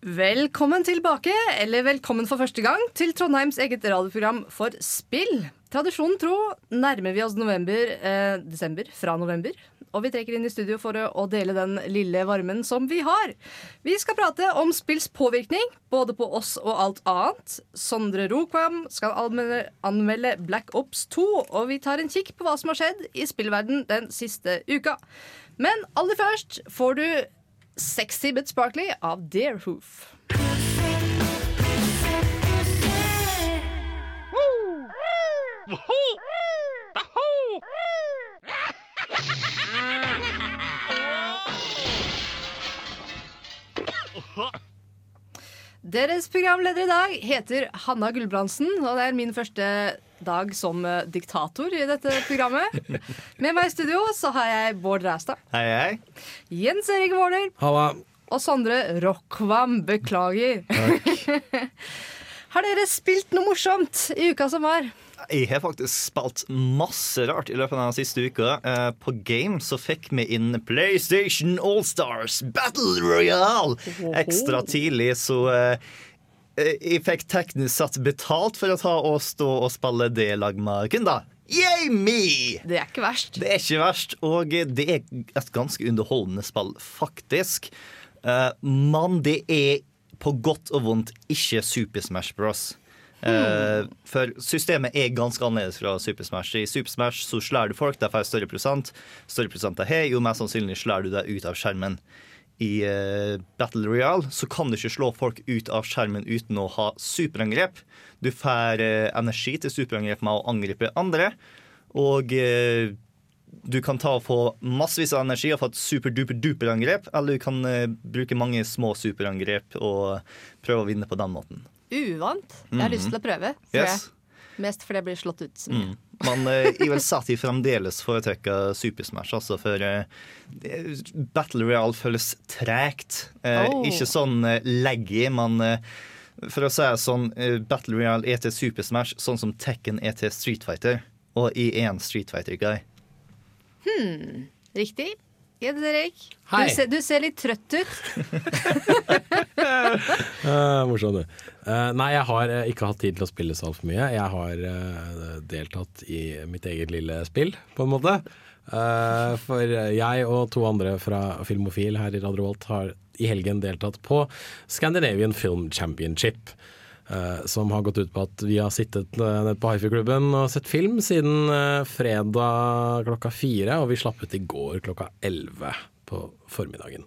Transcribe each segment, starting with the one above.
Velkommen tilbake, eller velkommen for første gang, til Trondheims eget radioprogram for spill. Tradisjonen tro nærmer vi oss november, eh, desember fra november. Og vi trekker inn i studio for å, dele den lille varmen som vi har. Vi skal prate om spills påvirkning, både på oss og alt annet. Sondre Rokvam skal anmelde Black Ops 2, og vi tar en kikk på hva som har skjedd i spillverden den siste uka. Men aller først får du Sexy But Sparkly av Deerhoof. Deres programleder i dag heter Hanna Gulbrandsen, og det er min første dag som eh, diktator i dette programmet. Med meg i studio så har jeg Bård Ræstad, Hei, hei. Jens Erik Våler Halla. og Sondre Rockvam. Beklager. har dere spilt noe morsomt i uka som var? Jeg har faktisk spilt masse rart i løpet av den siste uka. Eh, på Game så fikk vi inn PlayStation Allstars Battle Royale ekstra tidlig, så eh, jeg fikk teknisk sett betalt for å ta og stå og spille det lag med kunder. Yay me! Det er ikke verst. Det er ikke verst, og det er et ganske underholdende spill, faktisk. Eh, men det er på godt og vondt ikke Super Smash Bros. Eh, for systemet er ganske annerledes fra Super Smash. I Super Smash så slår du folk, de får større prosent. Større prosent de har, jo mest sannsynlig slår du deg ut av skjermen. I eh, Battle Royale så kan du ikke slå folk ut av skjermen uten å ha superangrep. Du får eh, energi til superangrep med å angripe andre. Og du kan ta og få massevis av energi og få et super-duper-duper-angrep, eller du kan bruke mange små superangrep og prøve å vinne på den måten. Uvant. Jeg har lyst til å prøve. Yes. Mest fordi jeg blir slått ut så mye. Mm. Men eh, jeg vil si at jeg fremdeles foretrekker Super Smash, altså, for eh, Battle Royale føles tregt. Eh, Oh. Ikke sånn leggy, laggy, men eh, for å si det sånn, eh, Battle Royale er til Super Smash sånn som Tekken er til Street Fighter. Og jeg er en Street Fighter-guy. Riktig? Jens Erik, du ser, du ser litt trøtt ut. Uh, morsom, du. Uh, nei, jeg har uh, ikke hatt tid til å spille så altfor mye. Jeg har uh, deltatt i mitt eget lille spill, på en måte. Eh, for jeg og to andre fra Filmofil her i Radio Volt har i helgen deltatt på Scandinavian Film Championship. Eh, som har gått ut på at vi har sittet uh, nede på Hifi-klubben og sett film siden eh, fredag klokka fire, og vi slapp ut i går klokka elleve på formiddagen.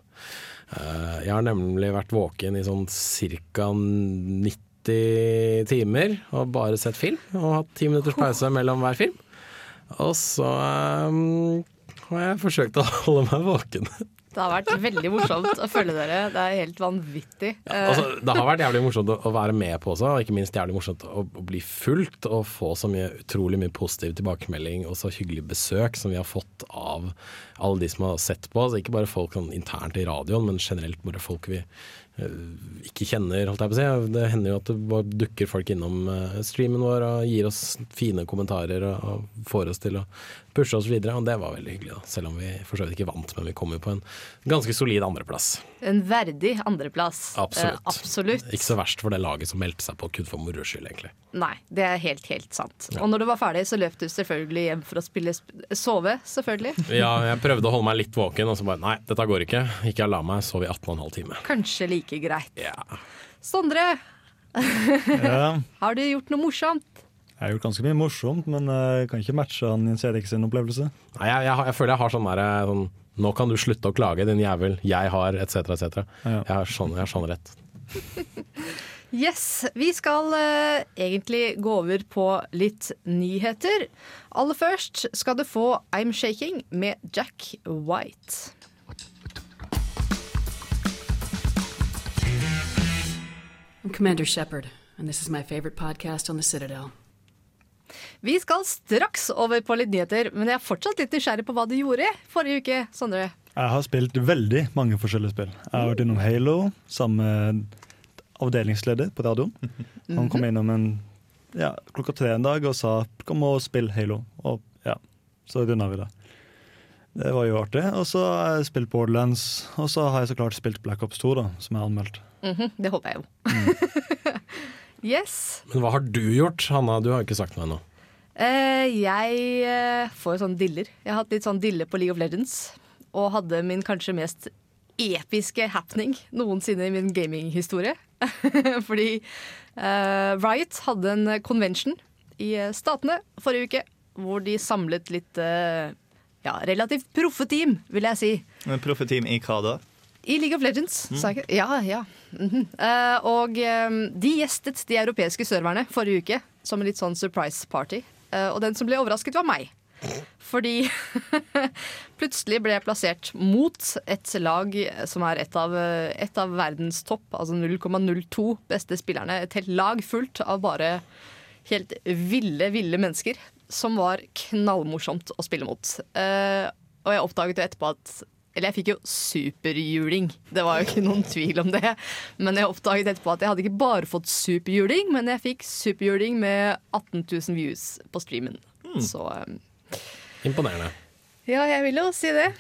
Eh, jeg har nemlig vært våken i sånn ca. 90 timer og bare sett film. Og hatt ti minutters pause mellom hver film. Og så eh, har jeg forsøkt å holde meg våken. Det har vært veldig morsomt å følge dere. Det er helt vanvittig. Ja, Altså, det har vært jævlig morsomt å, være med på også, og ikke minst jævlig morsomt å, bli fulgt og få så mye utrolig mye positiv tilbakemelding og så hyggelig besøk som vi har fått av alle de som har sett på. Altså, ikke bare folk sånn internt i radioen, men generelt bare folk vi eh, ikke kjenner, holdt jeg på å si. Det hender jo at det bare dukker folk innom eh, streamen vår og gir oss fine kommentarer og får oss til å pushe oss videre, og det var veldig hyggelig. da. Selv om vi for så vidt ikke vant, men vi kom jo på en ganske solid andreplass. en verdig andreplass. Absolutt. Eh, absolutt. Ikke så verst for det laget som meldte seg på kun for moro skyld, egentlig. Nei, det er helt, helt sant. Og når du var ferdig, så løp du selvfølgelig hjem for å spille sp sove. Selvfølgelig. Ja, jeg prøvde å holde meg litt våken, og så bare nei, dette går ikke. Ikke la meg, sov i 18,5 timer. Kanskje like greit. Ja. Sondre, Ja, har du gjort noe morsomt? Jeg har gjort ganske mye morsomt, men eh, jeg kan ikke matche han Jens Erik sin opplevelse. Nei, jeg, jeg, jeg føler jeg har sånn derre sånn Nå kan du slutte å klage, din jævel. Jeg har etc., etc. Ja. Jeg har sånn, jeg har sånn rett. Yes, vi skal uh, egentlig gå over på litt nyheter. Aller først skal du få I'm Shaking med Jack White. I'm Commander Shepard. and this is my favorite podcast on the Citadel. Vi skal straks over på litt nyheter, men jeg er fortsatt litt nysgjerrig på hva du gjorde forrige uke, Sondre. Jeg har spilt veldig mange forskjellige spill. Jeg har vært innom Halo sammen med avdelingsleder på radioen. Han kom innom en, ja, klokka tre en dag og sa 'kom og spill Halo'. Og ja, så runda vi det. Det var jo artig. Og så har jeg spilt Borderlands, og så har jeg så klart spilt Black Ops 2, da, som jeg har anmeldt. Mhm, det håper jeg jo. yes. Men hva har du gjort, Hanna? Du har ikke sagt noe ennå. Eh, jeg eh, får sånn diller. Jeg har hatt litt sånn dille på League of Legends. Og hadde min kanskje mest episke happening noensinne i min gaminghistorie. Fordi eh, Riot hadde en convention i eh, Statene forrige uke, hvor de samlet litt eh, ja, relativt proffe team, vil jeg si. Men Profeteam i hva da? I League of Legends, sa jeg ikke? Ja, ja. Eh, og um, de gjestet de europeiske serverne forrige uke som en litt sånn surprise party. Uh, og den som ble overrasket, var meg. Fordi plutselig ble jeg plassert mot et lag som er et av, et av verdens topp, altså 0,02 beste spillerne. Et helt lag fullt av bare helt ville, ville mennesker. Som var knallmorsomt å spille mot. Eh, og jeg oppdaget jo etterpå at Eller jeg fikk jo superjuling. Det var jo ikke noen tvil om det. Men jeg oppdaget etterpå at jeg hadde ikke bare fått superjuling, men jeg fikk superjuling med 18 000 views på streamen. Så um, Imponerende. ja, jeg vil jo si det.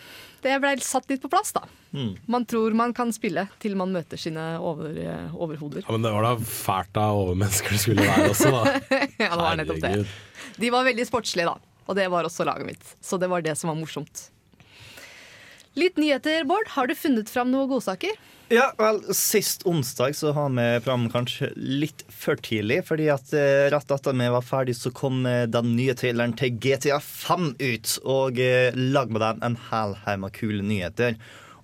Det ble satt litt på plass, da. Mm. Man tror man kan spille til man møter sine over, eh, overhoder. Ja, men det var da fælt av overmennesker det skulle være også, da. ja, det var nettopp det. De var veldig sportslige, da. Og det var også laget mitt. Så det var det som var morsomt. Litt nyheter, Bård. Har du funnet fram noen godsaker? Ja, vel, Sist onsdag så har vi fram kanskje litt for tidlig. fordi at eh, rett etter vi var ferdig, så kom eh, den nye traileren til GTA 5 ut. Og eh, lag med den en hel haug med kule nyheter.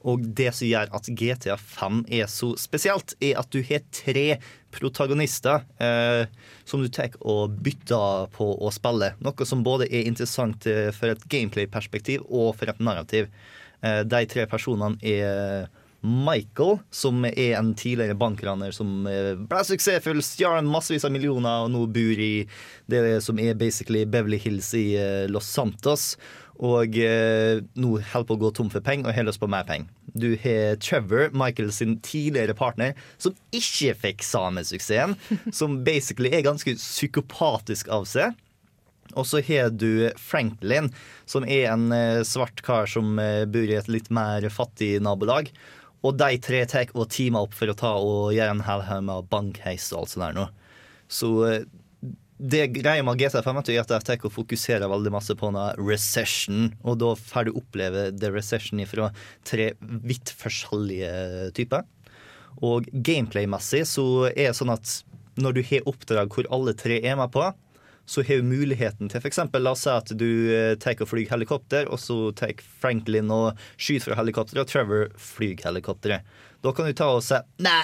Og det som gjør at GTA 5 er så spesielt, er at du har tre protagonister eh, som du tar og bytter på å spille. Noe som både er interessant eh, for et gameplay-perspektiv og for et narrativ. Eh, de tre personene er Michael, som er en tidligere bankraner som eh, ble suksessfull, stjal massevis av millioner og nå bor i det som er basically Beverly Hills i eh, Los Santos. Og nå holder på å gå tom for penger og har lyst på mer penger. Du har Trevor, Michael sin tidligere partner, som ikke fikk samme suksessen. Som basically er ganske psykopatisk av seg. Og så har du Franklin, som er en eh, svart kar som eh, bor i et litt mer fattig nabolag. Og de tre tar og teamer opp for å ta og gjøre en hel haug med bankheis og alt sånt der nå. Så eh, det greia med GT5 er at de tar og fokuserer veldig masse på noe recession, og da får du oppleve the recession fra tre vidt forskjellige typer. Og gameplay-messig så er det sånn at når du har oppdrag hvor alle tre er med på, så har du muligheten til f.eks. La oss si at du eh, tar og flyr helikopter, og så tar Franklin og skyter fra helikopteret, og Trevor flyr helikopteret. Da kan du ta og si nei,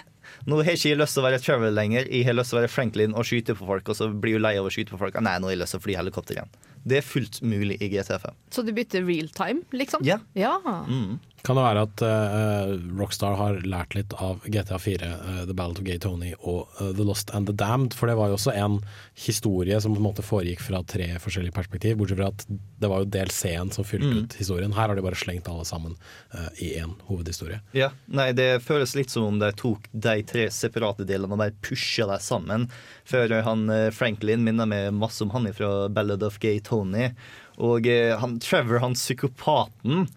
nå har jeg ikke lyst til å være Trevor lenger, jeg har lyst til å være Franklin og skyte på folk, og så blir du lei av å skyte på folk. Nei, nå har jeg lyst til å fly helikopter igjen. Det er fullt mulig i GTF. Så du bytter real time, liksom? Ja. ja. Mm. Kan det være at uh, Rockstar har lært litt av GTA4, uh, The Ballad of Gay Tony og uh, The Lost and the Damned? For det var jo også en historie som på en måte foregikk fra tre forskjellige perspektiv, bortsett fra at det var jo del C-en som fylte Mm. ut historien. Her har de bare slengt alle sammen eh, i én hovedhistorie. Ja, nei, Det føles litt som om de tok de tre separate delene og bare pusha dem sammen. Før han eh, Franklin minner meg masse om han fra Ballad of Gay Tony. Og eh, han Trevor, han psykopaten,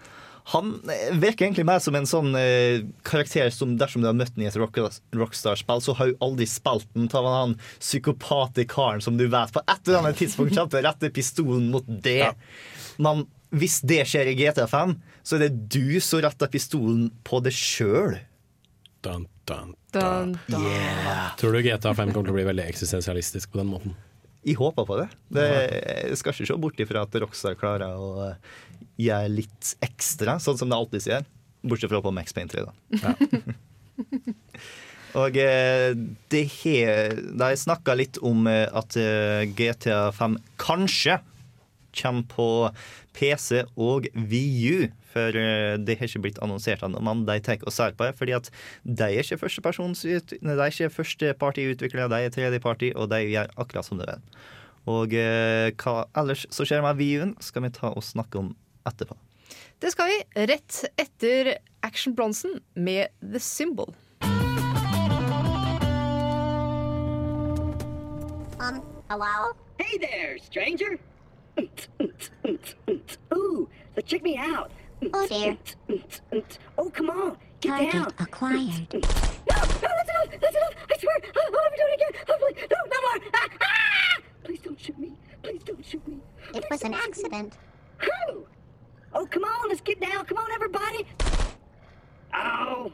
han eh, virker egentlig mer som en sånn eh, karakter som dersom du har møtt den i et rock Rockstar-spill, så har du aldri spilt den. Ta han psykopate karen som du vet på et eller annet tidspunkt kommer til å rette pistolen mot det. Men hvis det skjer i GTA5, så er det du som retter pistolen på deg sjøl. Dun, dun, Dun, dun. Tror du GTA5 kommer til å bli veldig eksistensialistisk på den måten? Jeg håper på det. det. Jeg skal ikke se bort ifra at Rockstar klarer å eh, gjøre litt ekstra, sånn som det alltid sier. Bortsett fra på Max Payne 3, da. Og eh, det har De snakka litt om eh, at eh, GTA5 kanskje kommer på PC og VU. For eh, det har ikke blitt annonsert ennå, men de tar og ser på det. fordi at de er ikke ut- nei, De er ikke førstepartiutviklere, de er tredjeparti, og de gjør akkurat som de vil. Og eh, hva ellers som skjer med VU-en, skal vi ta og snakke om etterpå. Det skal vi rett etter Action Bronsen med The Symbol. Um, hello? Hey there, stranger. Ooh, so check me out. Oh dear. Oh, come on, get Target down. acquired. No, no, that's enough. That's enough. I swear. I'll, I'll never do it again. Hopefully. no, no more. Ah, ah! Please don't shoot me. Please don't shoot me. It was an accident. Oh, come on, let's get down. Come on, everybody. Ow.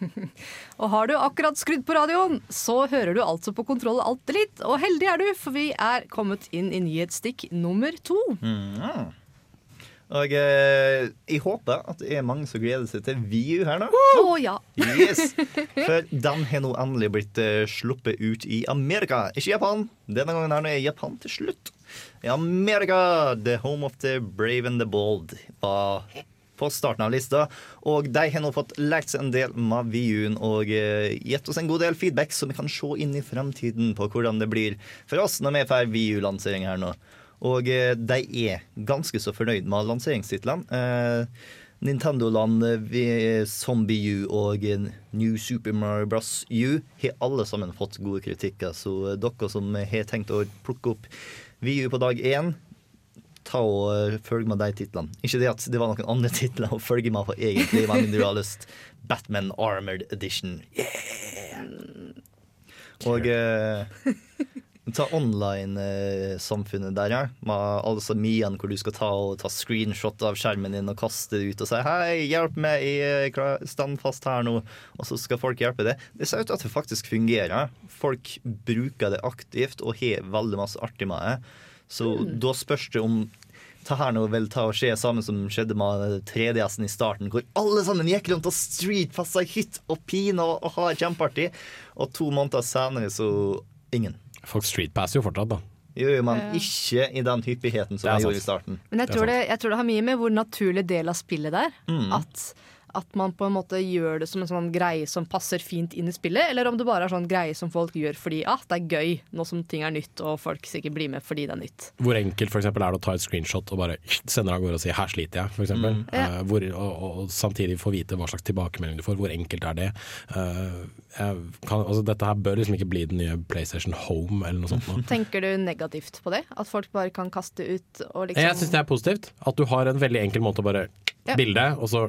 Og har du akkurat skrudd på radioen, så hører du altså på Kontroll alt litt. Og heldig er du, for vi er kommet inn i nyhetsstikk nummer to. Mm. Og eh, jeg håper at det er mange som gleder seg til VU her nå. Å ja. Yes, For den har nå endelig blitt eh, sluppet ut i Amerika. Ikke Japan. Denne gangen her nå er Japan til slutt. I Amerika, the home of the brave and the bold, var på starten av lista. Og de har nå fått lært seg en del med VU-en og eh, gitt oss en god del feedback, så vi kan se inn i fremtiden på hvordan det blir for oss når vi får VU-lansering her nå. Og eh, de er ganske så fornøyd med lanseringstitlene. Eh, Nintendo-land Zombie U og New Super Mario Bros. U har alle sammen fått gode kritikker, så dere som har tenkt å plukke opp VU på dag én, ta og følge følg med de titlene. Ikke det at det var noen andre titler å følge med på egentlig, med mindre du har lyst. Batman Armored Edition. Yeah! Og eh, ta online-samfunnet der, ja. Med alle disse miene hvor du skal ta ta screenshot av skjermen din og kaste det ut og si 'hei, hjelp meg, jeg stand fast her nå', og så skal folk hjelpe deg. Det ser ut til at det faktisk fungerer. Folk bruker det aktivt og har veldig masse artig med det. Så da spørs det om det her nå vil ta og skje samme som skjedde med 3DS-en i starten, hvor alle sammen gikk rundt og streetfasta i hytt og pina og, og har kjempeartig, og to måneder senere så ingen. Folk streetpasser jo fortsatt, da. Gjør man ikke i den hyppigheten som jeg gjorde i starten. Men jeg Det tror det, jeg tror det har mye med hvor naturlig del av spillet det er. Mm. At, at man på en måte gjør det som en sånn greie som passer fint inn i spillet, eller om det bare er sånn greie som folk gjør fordi ah, det er gøy nå som ting er nytt, og folk sikkert blir med fordi det er nytt. Hvor enkelt for eksempel, er det å ta et screenshot og bare sende det av gårde og si 'her sliter jeg', for eksempel. Ja. Eh, hvor, og, og, og samtidig få vite hva slags tilbakemelding du får. Hvor enkelt er det? Uh, jeg kan, altså, dette her bør liksom ikke bli den nye PlayStation Home eller noe sånt. nå. Tenker du negativt på det? At folk bare kan kaste ut og liksom Jeg syns det er positivt. At du har en veldig enkel måte å bare Ja. bilde, og så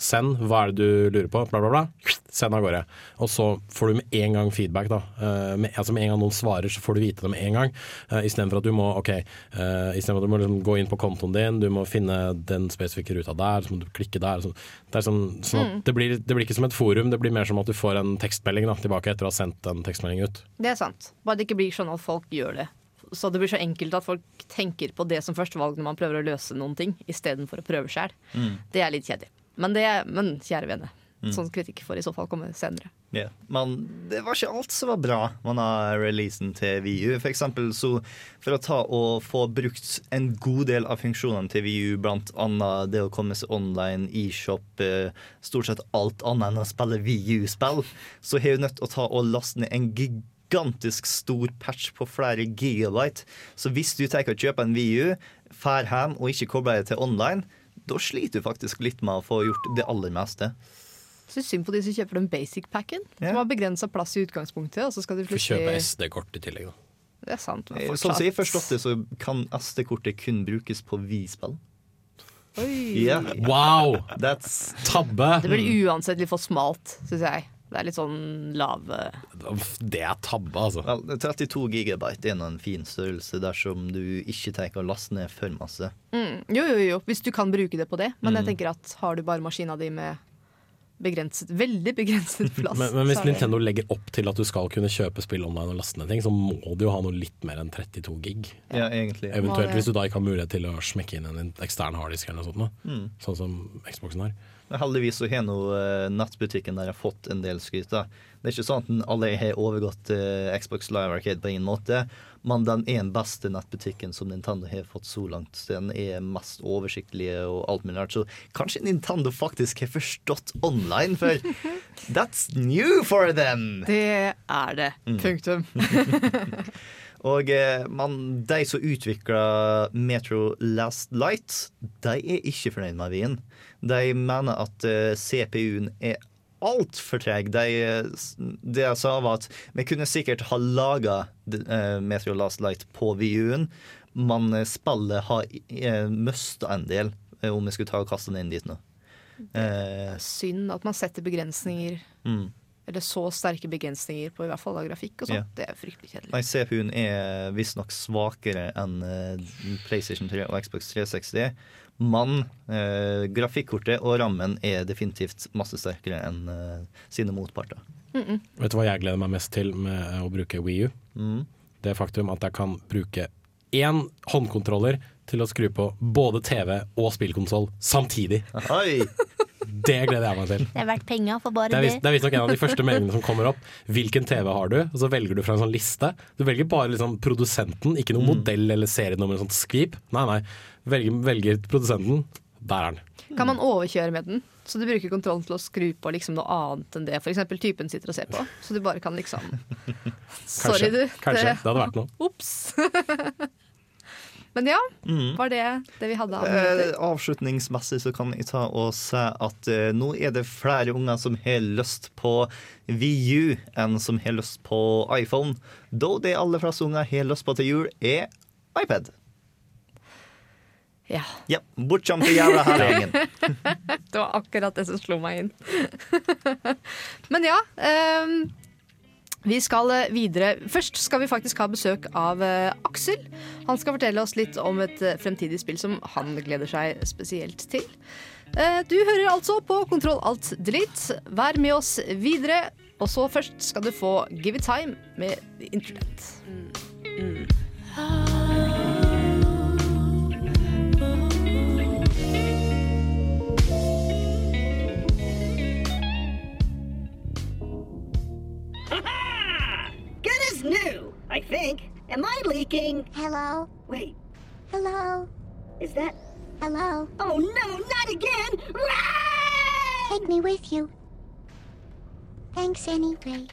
send hva er det du lurer på, bla, bla, bla. Send av gårde. Og så får du med en gang feedback, da. Eh, med, altså med en gang noen svarer, så får du vite det med en gang. Uh, Istedenfor at du må ok, uh, for at du må liksom gå inn på kontoen din, du må finne den spesifikke ruta der, så må du klikke der. Så, det er sånn, sånn at Mm. det, blir, det blir ikke som et forum, det blir mer som at du får en tekstmelding da, tilbake etter å ha sendt en tekstmelding ut. Det er sant. Bare det ikke blir sånn at folk gjør det. Så det blir så enkelt at folk tenker på det som førstevalg når man prøver å løse noen ting, istedenfor å prøve sjøl. Mm. Det er litt kjedelig. Men, det, men kjære vene, Mm. sånn kritikk får i så fall komme senere. Ja. Men det var ikke alt som var bra med denne releasen til VU. For eksempel så for å ta og få brukt en god del av funksjonene til VU, blant annet det å komme seg online, e-shop, eh, stort sett alt annet enn å spille VU-spill, så har jeg nødt til å ta og laste ned en gigantisk stor patch på flere gigabyte. Så hvis du tenker å kjøpe en VU, fær hjem og ikke kobler deg til online, da sliter du faktisk litt med å få gjort det aller meste. Så synd på de som kjøper den basic packen, Ja. som har begrensa plass i utgangspunktet. Og så skal de Du kjøpe SD-kort i tillegg, da. Det er sant. Men Eh, Sånn som jeg har forstått det, så kan SD-kortet kun brukes på Vi-spill. Oi. Ja. Wow! That's Tabbe! Det blir uansett litt for smalt, syns jeg. Det er litt sånn lav eh, Det er tabbe, altså. Vel, 32 gigabyte er nå en fin størrelse dersom du ikke tenker å laste ned for masse. mm, Jo, jo, jo, hvis du kan bruke det på det. Men Mm. jeg tenker at har du bare maskina di med begrenset, veldig begrenset plass Men, men hvis så Nintendo legger opp til at du skal kunne kjøpe spill online og laste ned ting, så må du jo ha noe litt mer enn 32 gig. Ja, egentlig. Eventuelt hvis du da ikke har mulighet til å smekke inn en ekstern harddisk eller noe sånt. Mm. Sånn som Xboxen har. Heldigvis så har nå eh, nettbutikken der jeg har fått en del skryt. da. Det er ikke sånn at alle har overgått eh, Xbox Live Arcade på ingen måte, men den er den beste nettbutikken som Nintendo har fått så langt. Den er mest oversiktelige og alt mulig rart. Så kanskje Nintendo faktisk har forstått online, for that's new for them! Det er det. Mm. Punktum. Og eh, man, de som utvikla Metro Last Light, de er ikke fornøyd med Wien. De mener at eh, CPU-en er altfor treg. De, det jeg sa, var at vi kunne sikkert ha laga eh, Metro Last Light på VU-en, men eh, spillet har eh, mista en del, om vi skulle ta og kaste den inn dit nå. Synd at man setter begrensninger, mm. eller så sterke begrensninger på i hvert fall da grafikk og sånt. Yeah. Det er fryktelig kjedelig. Nei, CPU-en er visstnok svakere enn PlayStation 3 og Xbox 360. Men eh, grafikkortet og rammen er definitivt masse sterkere enn eh, sine motparter. Vet du hva jeg gleder meg mest til med å bruke Wii U? Mm. Det faktum at jeg kan bruke én håndkontroller til å skru på både TV og spillkonsoll samtidig. Oi! Det gleder jeg meg til. Det er verdt penger for bare Det er det. det er visstnok en av de første meldingene som kommer opp. Hvilken TV har du? Og så velger du fra en sånn liste. Du velger bare liksom produsenten, ikke noen modell eller serienummer, sånt skvip. Nei, nei. Velger, velger produsenten. Der er den. Kan man overkjøre med den? Så du bruker kontrollen til å skru på liksom noe annet enn det f.eks. typen sitter og ser på. Så du bare kan liksom Sorry, du. Kanskje. Det hadde vært noe. Ops. Men ja, Mm. var det det vi hadde av Eh, avslutningsmessig så kan jeg ta og si at eh, nå er det flere unger som har lyst på VU enn som har lyst på iPhone. Da de aller fleste unger har lyst på til jul, er iPad. Ja. Ja, bortskjemt til jævla hele gjengen. Det var akkurat det som slo meg inn. Men ja. ehm, vi skal eh, videre. Først skal vi faktisk ha besøk av eh, Aksel. Han skal fortelle oss litt om et eh, fremtidig spill som han gleder seg spesielt til. Du hører altså på Kontroll alt delete. Vær med oss videre. Og så først skal du få Give it time med The Internet. Good I think. Am I leaking? Hello? Wait, Hello? is that? Hello? Oh no, not again! Rah! Take me with you. Thanks anyway.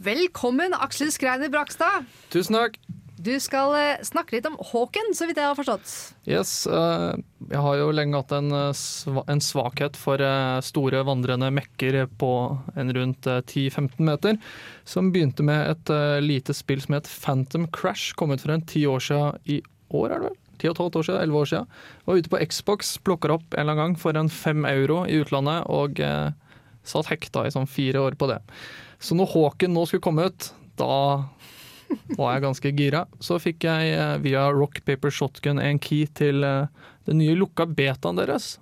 Velkommen, Aksel Skreiner Brakstad. Tusen takk. Du skal eh, snakke litt om Håken, så vidt jeg har forstått. Yes, eh, jeg har jo lenge hatt en, eh, svakhet for store vandrende mekker på en rundt eh, 10-15 meter, som begynte med et lite spill som het Phantom Crash, kommet for en ti år siden i år, er det vel? Ti og et halvt år siden, elleve år siden. Var ute på Xbox, plukka opp en eller annen gang for en fem euro i utlandet, og satt hekta i sånn fire år på det. Så når Håken nå skulle komme ut, da var jeg ganske gira. Så fikk jeg eh, via Rock Paper Shotgun en key til eh, den nye lukka betaen deres.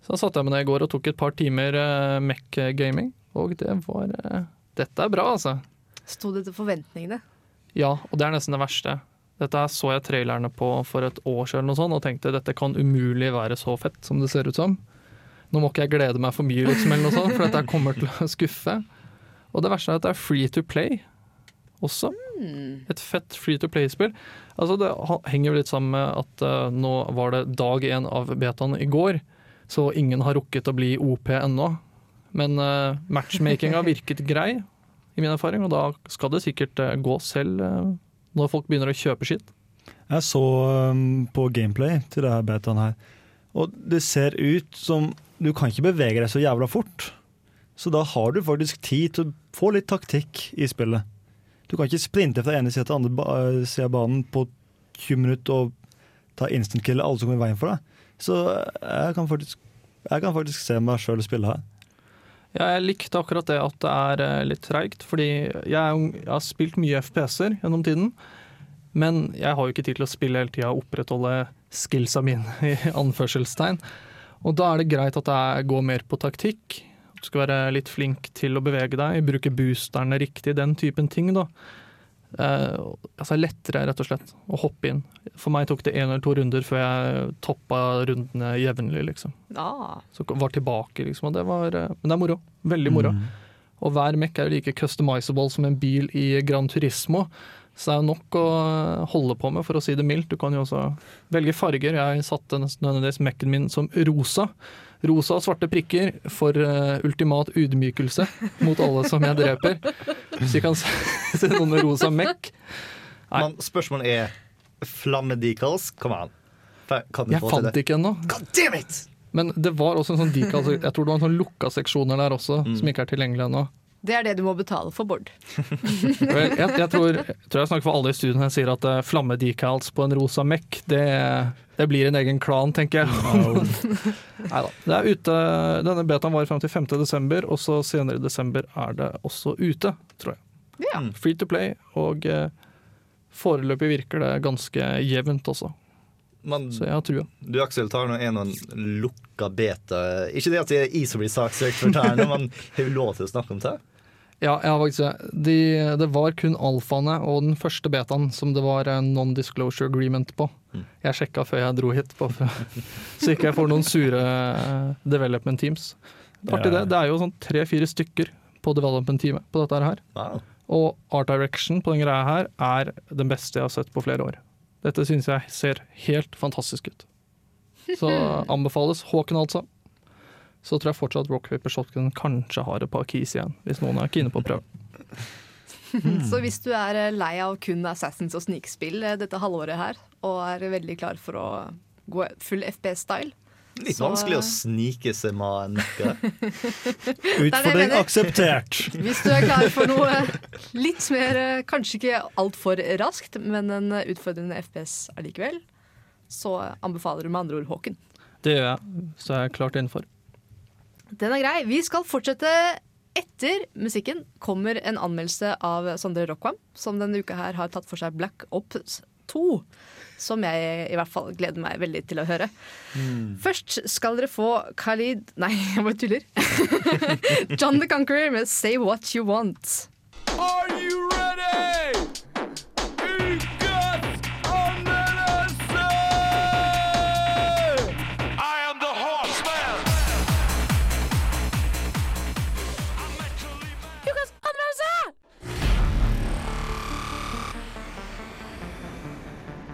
Så da satte jeg meg ned i går og tok et par timer Mech Mac-gaming, og det var eh, Dette er bra, altså. Sto det til forventningene? Ja, og det er nesten det verste. Dette så jeg trailerne på for et år siden og, sånt, og tenkte dette kan umulig være så fett som det ser ut som. Nå må ikke jeg glede meg for mye, liksom, eller noe sånt, for dette kommer til å skuffe. Og det verste er at det er free to play også. Et fett free to play-spill. Altså det henger jo litt sammen med at uh, nå var det dag én av betaen i går, så ingen har rukket å bli OP ennå. Men uh, matchmakinga virket grei, i min erfaring, og da skal det sikkert uh, gå selv eh, når folk begynner å kjøpe skitt. Jeg så um, på gameplay til det her betaen her, og det ser ut som du kan ikke bevege deg så jævla fort. Så da har du faktisk tid til å få litt taktikk i spillet. Du kan ikke sprinte fra ene sida til andre eh, sida av banen på 20 minutter og ta instant kill alle som kommer i veien for deg. Så jeg kan faktisk, jeg kan faktisk se meg sjøl spille her. Ja, jeg likte akkurat det at det er eh, litt treigt, fordi jeg, jeg har spilt mye FPS-er gjennom tiden. Men jeg har jo ikke tid til å spille hele tida og opprettholde skillsa mine, i anførselstegn. Og da er det greit at jeg går mer på taktikk. Du skal være litt flink til å bevege deg, bruke boosterne riktig, den typen ting, da. Eh, altså lettere, rett og slett, å hoppe inn. For meg tok det én eller to runder før jeg toppa rundene jevnlig, liksom. Ah. Så var tilbake, liksom. Og det var, eh, men det er moro. Veldig moro. Mm. Og hver Mac er jo like customizable som en bil i Gran Turismo. Så det er jo nok å holde på med, for å si det mildt. Du kan jo også velge farger. Jeg satte nesten nødvendigvis Mac-en min som rosa. Rosa og svarte prikker for uh, ultimat ydmykelse mot alle som jeg dreper. Hvis vi kan se noen med rosa mekk. Men spørsmålet er flammedecals. Kom an. Jeg fant ikke ennå. Men det var også en sånn decal, jeg tror det var en sånn lukka seksjoner der også, som ikke er tilgjengelig ennå. Det er det du må betale for, Bård. Jeg, jeg, tror, jeg tror jeg snakker for alle i studioet når jeg sier at uh, flammedecals på en rosa Mac, det, det blir en egen klan, tenker jeg. Neida. Det er ute, denne betaen var frem til 5. desember, og så senere i desember er det også ute, tror jeg. Free to play, og uh, foreløpig virker det ganske jevnt også. Men Så jeg har trua. du Aksel tar nå en og en lukka beta. Ikke det at det er jeg som blir saksøkt for nå, men har vi lov til å snakke om det? Ja, jeg har faktisk det. De, det var kun alfaene og den første betaen som det var en non-disclosure agreement på. Jeg sjekka før jeg dro hit, på, så ikke jeg får noen sure eh, development teams. Artig det. Det er jo sånn tre-fire stykker på development teamet på dette her. Wow. Og art direction på den greia her er den beste jeg har sett på flere år. Dette syns jeg ser helt fantastisk ut. Så anbefales Håken, altså. Så tror jeg fortsatt Rock Paper Shotgun kanskje har et par keys igjen, hvis noen er kine på å prøve. Så hvis du er eh, lei av kun Assassins og snikspill eh, dette halvåret her, og er veldig klar for å gå full FPS-style Litt så- vanskelig å snike seg med en nøkkel. Utfordring akseptert. Hvis du er klar for noe litt mer, eh, kanskje ikke altfor raskt, men en utfordrende FPS allikevel, så anbefaler du med andre ord Håken. Det gjør jeg, så er jeg klart innenfor. Den er grei. Vi skal fortsette etter musikken. Kommer en anmeldelse av Sondre Rockvam, som denne uka her har tatt for seg Black Ops 2. Som jeg i hvert fall gleder meg veldig til å høre. Først skal dere få Khalid Nei, jeg bare tuller. John the Conqueror med 'Say What You Want'. Are you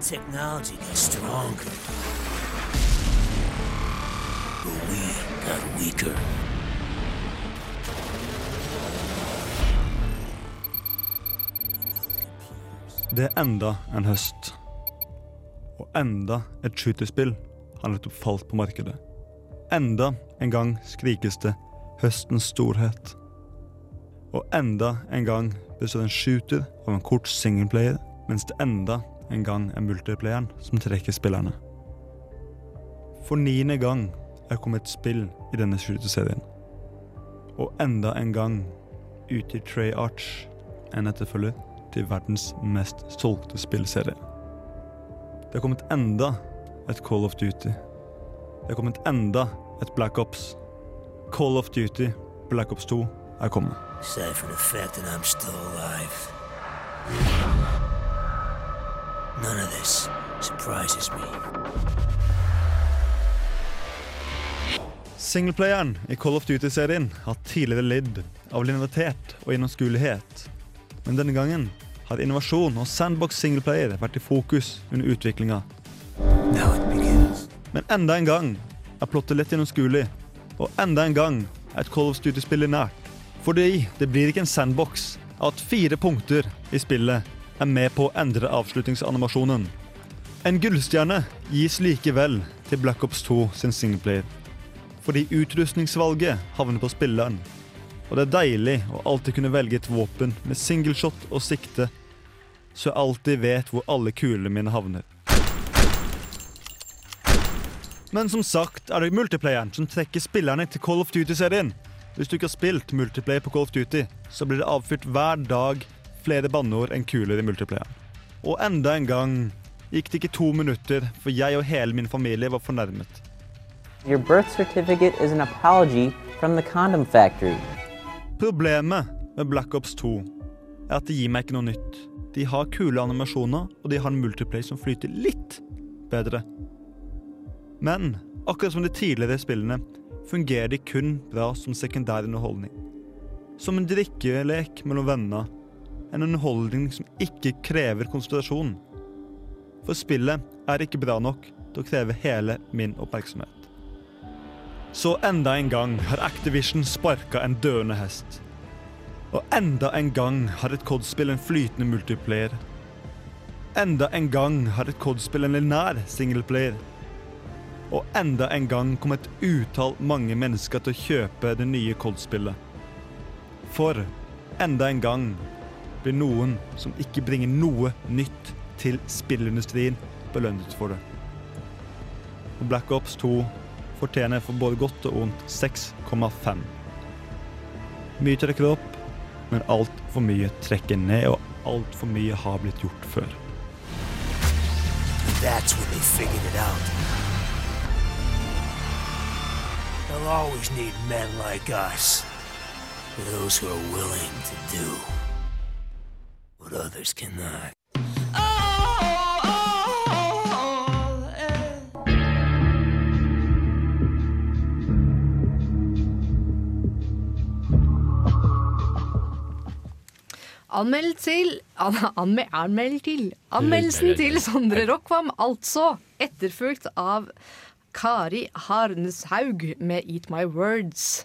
Technology got stronger. But we got weaker. Det er enda en høst. Og enda et skytespill har nettopp falt på markedet. Enda en gang skrikes det høstens storhet. Og enda en gang består en shooter av en kort singleplayer, mens det enda en gang er multiplayeren som trekker spillerne. For niende gang er kommet spill i denne skyteserien. Og enda en gang utgir Treyarch en etterfølger til verdens mest solgte spillserie. Det er kommet enda et Call of Duty. Det er kommet enda et Black Ops. Call of Duty Black Ops 2 er kommet. Say for the fact that I'm still alive. None of this surprises me. Singleplayeren i Call of Duty-serien har tidligere lidd av linearitet og gjennomskuelighet. Men denne gangen har innovasjon og sandbox singleplayer vært i fokus under utviklinga. Men enda en gang er plottet lett gjennomskuelig, og enda en gang er et Call of Duty-spill nært. Fordi det blir ikke en sandbox av at fire punkter i spillet er med på å endre avslutningsanimasjonen. En gullstjerne gis likevel til Black Ops 2 sin singleplayer. Fordi utrustningsvalget havner på spilleren. Og det er deilig å alltid kunne velge et våpen med singleshot og sikte, så jeg alltid vet hvor alle kulene mine havner. Men som sagt er det multiplayeren som trekker spillerne til Call of Duty-serien. Hvis du ikke har spilt multiplayer på Call of Duty, så blir det avfyrt hver dag flere banneord enn kuler i multiplayer. Og enda en gang gikk det ikke to minutter for jeg og hele min familie var fornærmet. Your birth certificate is an apology from the condom factory. Problemet med Black Ops 2 er at det gir meg ikke noe nytt. De har kule animasjoner, og de har en multiplayer som flyter litt bedre. Men akkurat som de tidligere spillene fungerer de kun bra som sekundær underholdning. Som en drikkelek mellom venner. En underholdning som ikke krever konsentrasjon. For spillet er ikke bra nok til å kreve hele min oppmerksomhet. Så enda en gang har Activision sparka en døende hest. Og enda en gang har et COD-spill en flytende multiplayer. Enda en gang har et COD-spill en linær singleplayer. Og enda en gang kom et utall mange mennesker til å kjøpe det nye COD-spillet. For enda en gang blir noen som ikke bringer noe nytt til spillindustrien, belønnet for det. Og Black Ops 2 fortjener for både godt og ondt 6,5. Mye trekker opp, men altfor mye trekker ned, og altfor mye har blitt gjort før. That's when they figured it out. They'll always need men like us. Those who are willing to do what others cannot. Anmeld til an, anme, Anmeld til Anmeldelsen til Sondre Rockvam, altså etterfulgt av Kari Harneshaug med Eat My Words.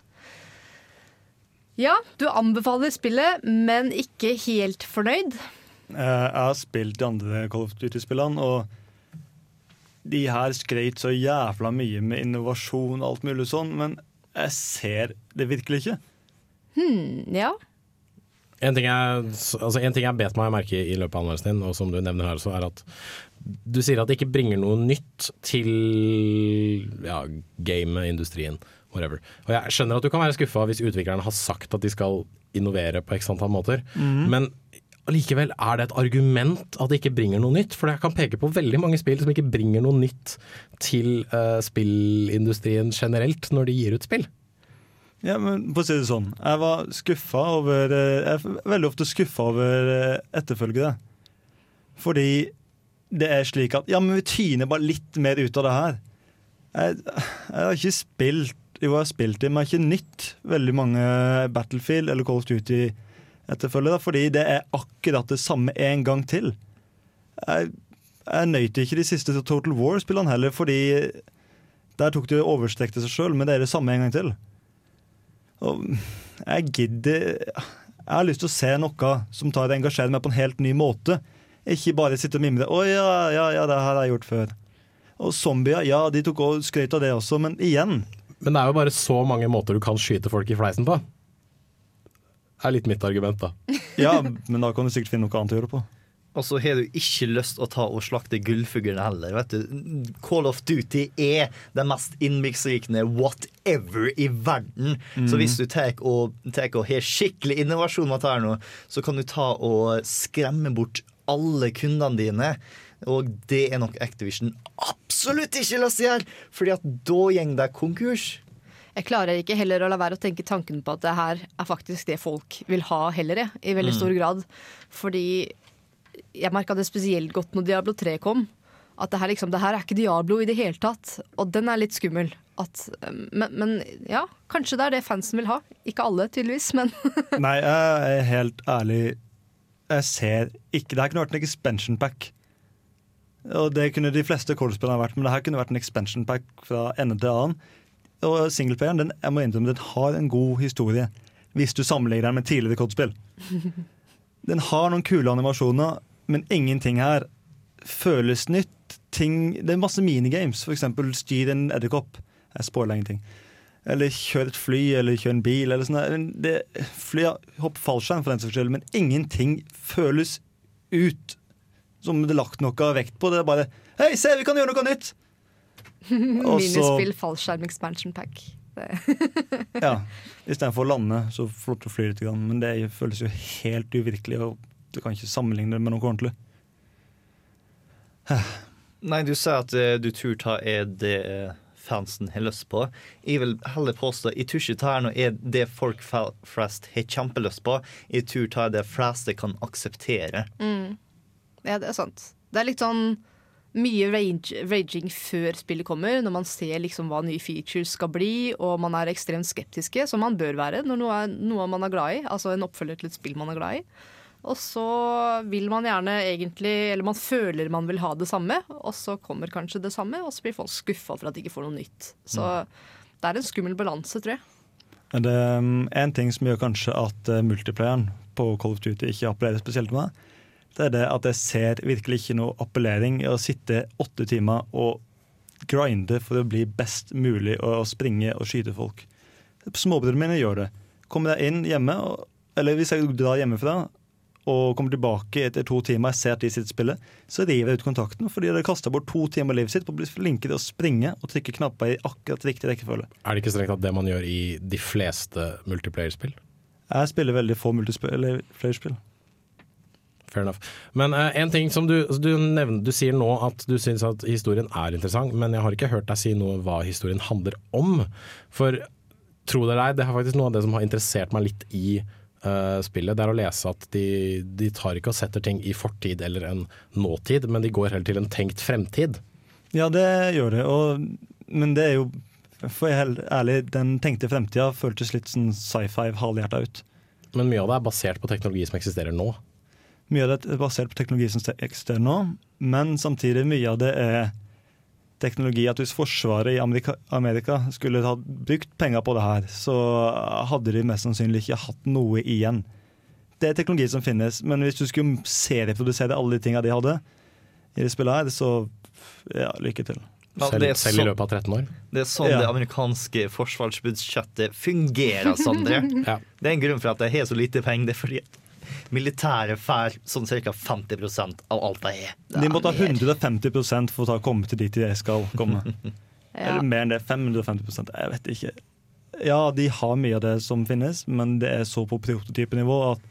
Ja, du anbefaler spillet, men ikke helt fornøyd. Eh, Jeg har spilt de andre Call of Duty-spillene, og de her skreit så jævla mye med innovasjon og alt mulig sånn, men jeg ser det virkelig ikke. Hmm, ja. En ting, jeg, altså en ting jeg bet meg merke i i løpet av anmeldelsen din, og som du nevner her også, er at du sier at det ikke bringer noe nytt til ja, gameindustrien. Whatever. Og jeg skjønner at du kan være skuffa hvis utviklerne har sagt at de skal innovere på x antall måter, Mhm. men likevel er det et argument at det ikke bringer noe nytt. For jeg kan peke på veldig mange spill som ikke bringer noe nytt til uh, spillindustrien generelt når de gir ut spill. Ja, men for å si det sånn, jeg var skuffa over eh, Jeg er veldig ofte skuffa over eh, etterfølgere. Fordi det er slik at Ja, men vi tyner bare litt mer ut av det her. Jeg, jeg har ikke spilt Jo, har spilt i, men ikke nytt veldig mange Battlefield eller Call of Duty-etterfølgere, fordi det er akkurat det samme en gang til. Jeg, jeg nøyte ikke de siste Total War-spillene heller, fordi der tok de overstrekte seg sjøl, men det er det samme en gang til. Og jeg gidder Jeg har lyst til å se noe som tar engasjerer meg på en helt ny måte. Ikke bare sitte og mimre 'Å ja, ja, ja, det har jeg gjort før'. Og zombier, ja, de tok og skrøt av det også, men igjen Men det er jo bare så mange måter du kan skyte folk i fleisen på. Det er litt mitt argument, da. Ja, men da kan du sikkert finne noe annet å gjøre på. Og så har du ikke lyst å ta og slakte gullfuglene heller. vet du. Call of Duty er den mest innblikksrikende whatever i verden. Så Mm. hvis du tar og, og har skikkelig innovasjon her nå, så kan du ta og skremme bort alle kundene dine. Og det er nok Activision absolutt ikke til å gjøre, Fordi at da går de konkurs. Jeg klarer ikke heller å la være å tenke tanken på at det her er faktisk det folk vil ha heller, jeg, i veldig Mm. stor grad. Fordi jeg merka det spesielt godt når Diablo 3 kom. At det her, liksom, det her er ikke Diablo i det hele tatt. Og den er litt skummel. At, men, men ja, kanskje det er det fansen vil ha. Ikke alle, tydeligvis, men Nei, jeg er helt ærlig Jeg ser ikke Det har ikke noe vært en expansion pack. Og det kunne de fleste Cold-spillene vært, men det her kunne vært en expansion pack fra ende til annen. Og singleplayeren den, jeg må innrømme, den har en god historie, hvis du sammenligner den med tidligere Cold-spill. Den har noen kule animasjoner, men ingenting her føles nytt. Ting, det er masse minigames, f.eks. styr en edderkopp. Jeg spoiler ingenting. Eller kjør et fly, eller kjør en bil. Eller sånn. Fly, hopp fallskjerm, for den saks skyld, men ingenting føles ut som det er lagt noe vekt på. Det er bare Hei, se, vi kan gjøre noe nytt! Minispill, fallskjerm, expansion pack. Det. Ja, Istedenfor å lande, så flott å fly litt. Men det føles jo helt uvirkelig, og du kan ikke sammenligne det med noe ordentlig. Nei, du sier at eh, du tror ta er det fansen har lyst på. Jeg vil heller påstå Jeg tror ikke nå er det folk flest har kjempelyst på. Jeg tror det er det fleste kan akseptere. Mm. Ja, det er sant. Det er litt sånn mye rage, raging før spillet kommer, når man ser liksom hva nye features skal bli, og man er ekstremt skeptiske, som man bør være når noe, er, noe man er glad i. Altså en oppfølger til et spill man er glad i. Og så vil man gjerne egentlig Eller man føler man vil ha det samme, og så kommer kanskje det samme, og så blir folk skuffa for at de ikke får noe nytt. Så det er en skummel balanse, tror jeg. Det er um, en ting som gjør kanskje at uh, multiplayeren på Call of Duty ikke appellerer spesielt med meg. Det er det at jeg ser virkelig ikke noe appellering i å sitte åtte timer og grinde for å bli best mulig og springe og skyte folk. Småbrødrene mine gjør det. Kommer jeg inn hjemme, eller hvis jeg drar hjemmefra og kommer tilbake etter to timer, jeg ser at de sitter og spiller, så river jeg ut kontakten fordi de har kasta bort to timer av livet sitt på å bli flinke til å springe og trykke knapper i akkurat riktig rekkefølge. Er det ikke strengt tatt det man gjør i de fleste multiplayer-spill? Jeg spiller veldig få multiplayer-spill. Fair enough. Men uh, en ting som du, du nevner, du sier nå at du syns at historien er interessant, men jeg har ikke hørt deg si noe hva historien handler om. For tro det eller ei, det er faktisk noe av det som har interessert meg litt i uh, spillet. Det er å lese at de, de tar ikke og setter ting i fortid eller en nåtid, men de går heller til en tenkt fremtid. Ja, det gjør det. Og, men det er jo, for å helt ærlig, den tenkte fremtida føltes litt sånn sci-fi halvhjerta ut. Men mye av det er basert på teknologi som eksisterer nå. Mye av det er basert på teknologi som eksisterer nå, men samtidig mye av det er teknologi at hvis Forsvaret i Amerika, Amerika skulle ha brukt penger på det her, så hadde de mest sannsynlig ikke hatt noe igjen. Det er teknologi som finnes, men hvis du skulle serieprodusere alle de tinga de hadde i det spillet her, så ja, lykke til. Ja, Selv, det er selv i løpet av 13 år. Det er sånn Ja. det amerikanske forsvarsbudsjettet fungerer, Sondre. Ja. Det er en grunn for at de har så lite penger. Det er fordi militæret får sånn ca. 50% av alt de har. De må ta 150 for å ta, komme til dit de skal komme. Ja. Eller mer enn det. 550% Jeg vet ikke. Ja, de har mye av det som finnes, men det er så på prototypenivå at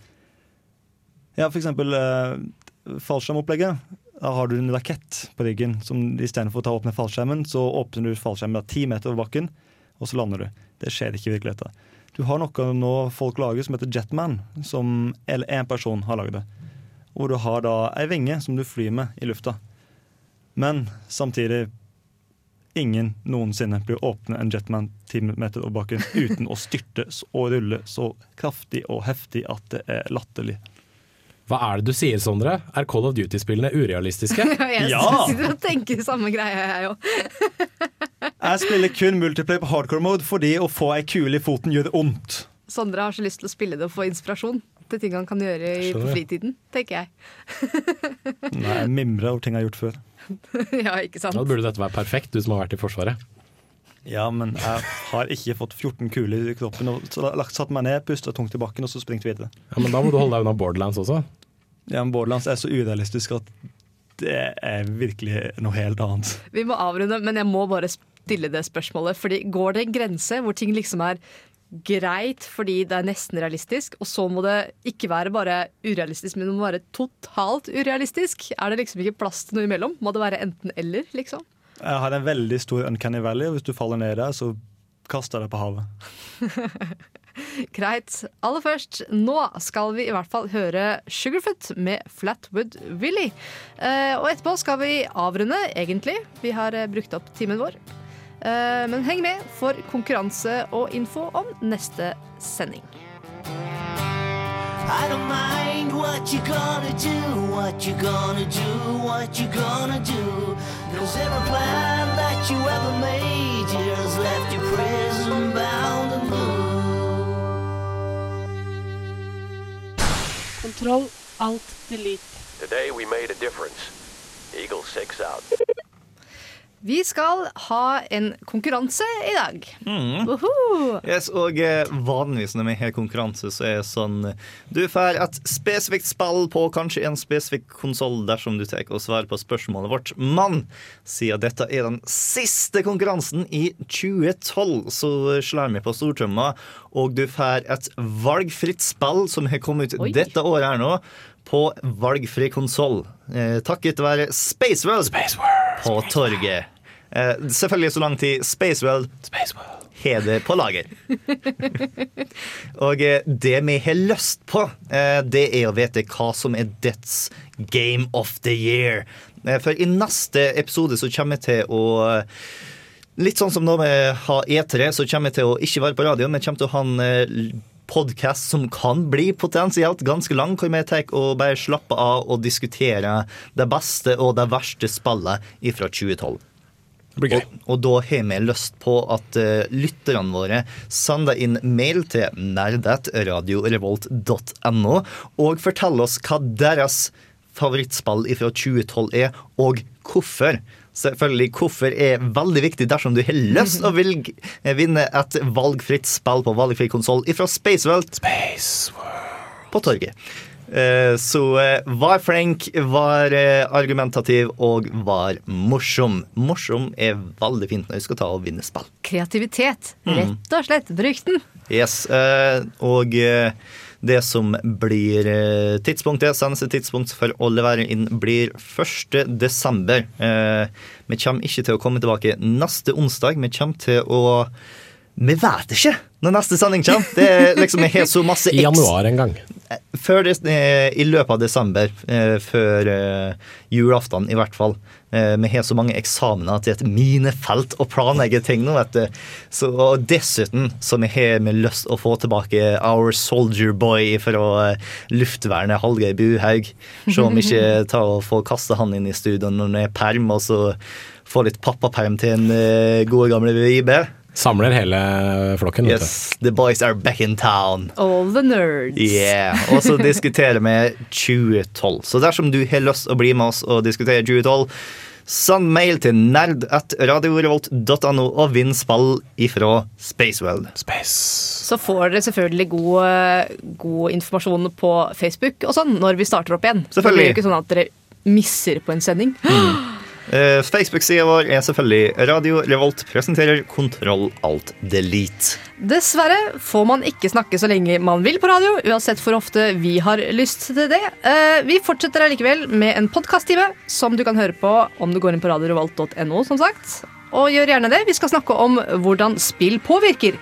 Ja, for eksempel eh, fallskjermopplegget. Da har du en rakett på ryggen. som Istedenfor å ta åpne fallskjermen, så åpner du fallskjermen ti meter over bakken, og så lander du. Det skjer ikke i virkeligheten. Du har noe nå folk lager som heter Jetman, som én person har laget det. Hvor du har da ei vinge som du flyr med i lufta. Men samtidig ingen noensinne blir åpne en Jetman ti meter over bakken uten å styrte og rulle så kraftig og heftig at det er latterlig. Hva er det du sier, Sondre? Er Call of Duty-spillene urealistiske? jeg Ja! sitter og tenker samme greia, jeg òg. Jeg spiller kun multiplayer på hardcore mode fordi å få ei kule i foten gjør det vondt. Sondre har så lyst til å spille det og få inspirasjon til ting han kan gjøre i, på fritiden, tenker jeg. Nei, jeg mimrer over ting jeg har gjort før. ja, ikke sant? Da burde dette være perfekt, du som har vært i Forsvaret. Ja, men jeg har ikke fått 14 kuler i kroppen. Og så lagt satt meg ned, pusta tungt i bakken og så springt videre. Ja, Men da må du holde deg unna Borderlands også. Ja, men Borderlands er så urealistisk at det er virkelig noe helt annet. Vi må avrunde, men jeg må bare stille det spørsmålet. Fordi Går det en grense hvor ting liksom er greit fordi det er nesten realistisk, og så må det ikke være bare urealistisk, men det må være totalt urealistisk? Er det liksom ikke plass til noe imellom? Må det være enten-eller, liksom? Jeg har en veldig stor uncanny valley, og hvis du faller ned der, så kaster jeg deg på havet. Greit. Aller først, nå skal vi i hvert fall høre Sugarfoot med Flatwood Willy. Eh, og etterpå skal vi avrunde, egentlig. Vi har eh, brukt opp timen vår. Eh, men heng med for konkurranse og info om neste sending. I don't mind what you're gonna do, what you're gonna do, what you're gonna do. Cause every plan that you ever made just left your prison bound and blue. Kontroll, alt, delete. Today we made a difference. Eagle 6 out. Vi skal ha en konkurranse i dag. Mm. Woohoo! Yes, og eh, vanligvis når vi har konkurranse, så er det sånn Du får et spesifikt spill på kanskje en spesifikk konsoll dersom du tar og svarer på spørsmålet vårt. Men siden dette er den siste konkurransen i 2012, så slår vi på stortromma, og du får et valgfritt spill som har kommet ut Oi. dette året her nå, på valgfri konsoll. Eh, takket være Spaceworld på torget. Eh, selvfølgelig så langt til Spacewell har det på lager. Og eh, det vi har lyst på, eh, det er å vite hva som er dets Game of the Year. Eh, For i neste episode så kommer vi til å Litt sånn som når vi har E3, så kommer vi til å ikke være på radio, men kommer til å ha en podkast som kan bli potensielt ganske lang, hvor vi tar og bare slapper av og diskuterer det beste og det verste spillet fra 2012. Og, og da har vi lyst på at uh, lytterne våre sender inn mail til nerdatradiorevolt.no og forteller oss hva deres favorittspill fra 2012 er, og hvorfor. Selvfølgelig, hvorfor er veldig viktig dersom du har lyst å velge, vinne et valgfritt spill på valgfri konsoll fra World. på torget. Eh, Så vær var flink, var eh, argumentativ og var morsom. Morsom er veldig fint når du skal ta og vinne spill. Kreativitet. Mm. Rett og slett. Bruk den. Yes, eh, og eh, det som blir eh, tidspunktet, seneste tidspunkt for å levere inn, blir 1. desember. Eh, Vi kommer ikke til å komme tilbake neste onsdag. Vi kommer til å Vi vet ikke når neste sending kommer. Det er liksom, Vi har så masse I januar en gang. før det, eh, I løpet av desember, før julaften i hvert fall. Eh, Vi har så mange eksamener er et minefelt å planlegge ting nå, vet du. Så, og dessuten så vi har vi lyst å få tilbake Our Soldier Boy fra eh, luftvernet Hallgeir Buhaug. Se om vi ikke tar og får kaste han inn i studio når han er perm, og så få litt pappaperm til en eh, gode gamle Vibe. Samler hele flokken. Yes, the boys are back in town. All the nerds. Yeah, Og så diskuterer vi 2012. Så dersom du har lyst å bli med oss og diskutere 2012, send mail til nerd.radiorevolt.no og vinn spill ifra Spacewell. Så får dere selvfølgelig god, god informasjon på Facebook og sånn når vi starter opp igjen. Selvfølgelig. Det blir jo ikke sånn at dere misser på en sending. Uh, Facebook-sida vår er selvfølgelig Radio Revolt presenterer Kontroll Alt Delete. Dessverre får man ikke snakke så lenge man vil på radio, uansett hvor ofte vi har lyst til det. Eh, vi fortsetter allikevel med en podkast-time som du kan høre på om du går inn på radiorevolt.no, som sagt. Og gjør gjerne det. Vi skal snakke om hvordan spill påvirker.